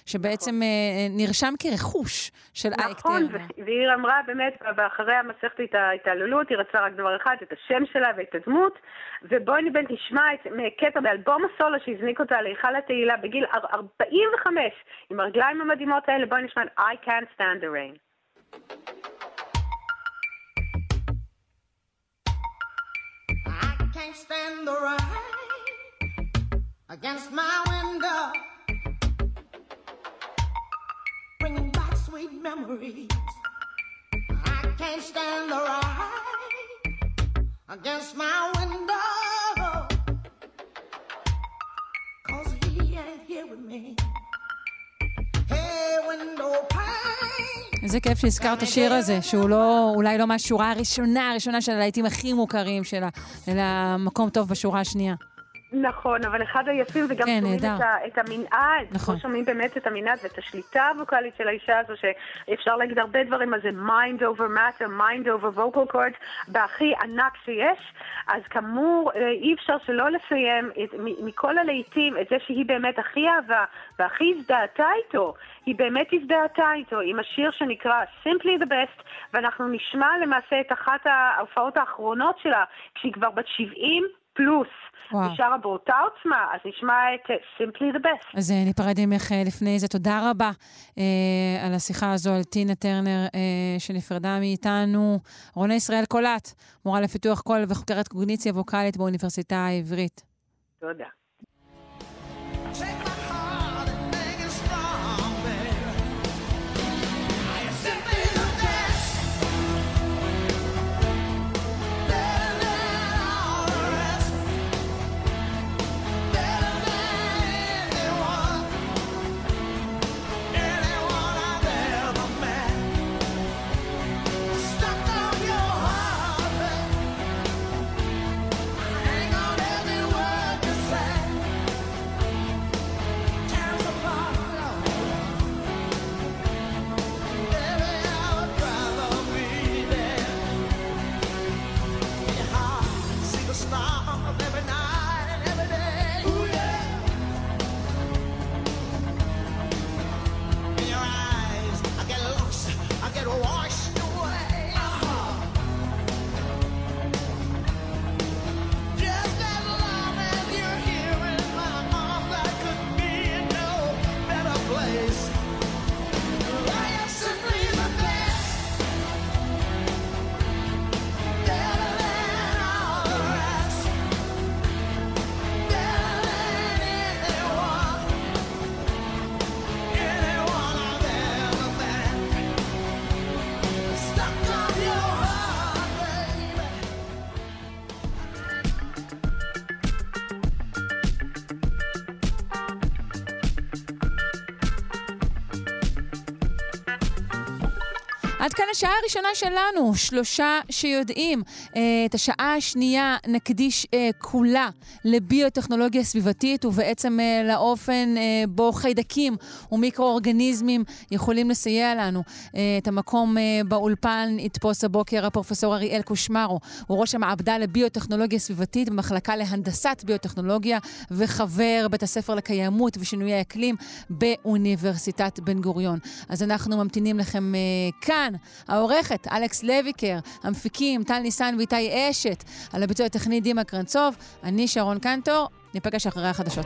שבעצם נכון. אה, נרשם כרכוש של נכון, אייק טרנר. נכון, והיא אמרה באמת, ואחרי המסכת ההתעללות, היא רצה רק דבר אחד, את השם שלה ואת הדמות, ובואי נבין תשמע את קטע באלבום הסולו שהזניק אותה להיכל התהילה בגיל 45, עם הרגליים המדהימות האלה, בואי נשמע את I can't stand the rain. Can't stand the rain against my window, bringing back sweet memories. I can't stand the rain against my window. Cause he ain't here with me. Hey window. איזה כיף שהזכרת את השיר הזה, שהוא לא, אולי לא מהשורה הראשונה, הראשונה של הלהיטים הכי מוכרים שלה, אלא מקום טוב בשורה השנייה. נכון, אבל אחד היפים זה גם כן, שומעים. את, ה, את המנעד, נכון. פה שומעים באמת את המנעד ואת השליטה הווקאלית של האישה הזו, שאפשר להגיד הרבה דברים על זה, mind over matter, mind over vocal cords, בהכי ענק שיש, אז כאמור, אה, אי אפשר שלא לסיים את, מכל הלהיטים את זה שהיא באמת הכי אהבה והכי הזדהתה איתו, היא באמת הזדהתה איתו עם השיר שנקרא Simply the Best, ואנחנו נשמע למעשה את אחת ההופעות האחרונות שלה, כשהיא כבר בת 70 פלוס. וואו. ושרה באותה עוצמה, אז נשמע את אה, Simply the Best. אז אה, ניפרד ממך אה, לפני זה. תודה רבה אה, על השיחה הזו, על טינה טרנר, אה, שנפרדה מאיתנו. רונה ישראל קולט, מורה לפיתוח קול וחוקרת קוגניציה ווקאלית באוניברסיטה העברית. תודה. השעה הראשונה שלנו, שלושה שיודעים. אה, את השעה השנייה נקדיש אה, כולה לביוטכנולוגיה סביבתית, ובעצם אה, לאופן בו חיידקים ומיקרואורגניזמים יכולים לסייע לנו. את המקום באולפן יתפוס הבוקר הפרופסור אריאל קושמרו. הוא ראש המעבדה לביוטכנולוגיה סביבתית במחלקה להנדסת ביוטכנולוגיה, וחבר בית הספר לקיימות ושינויי אקלים באוניברסיטת בן גוריון. אז אנחנו ממתינים לכם כאן. העורכת, אלכס לויקר, המפיקים, טל ניסן ואיתי אשת, על הביצוע הטכני דימה קרנצוב, אני שרון קנטור, ניפגש אחרי החדשות.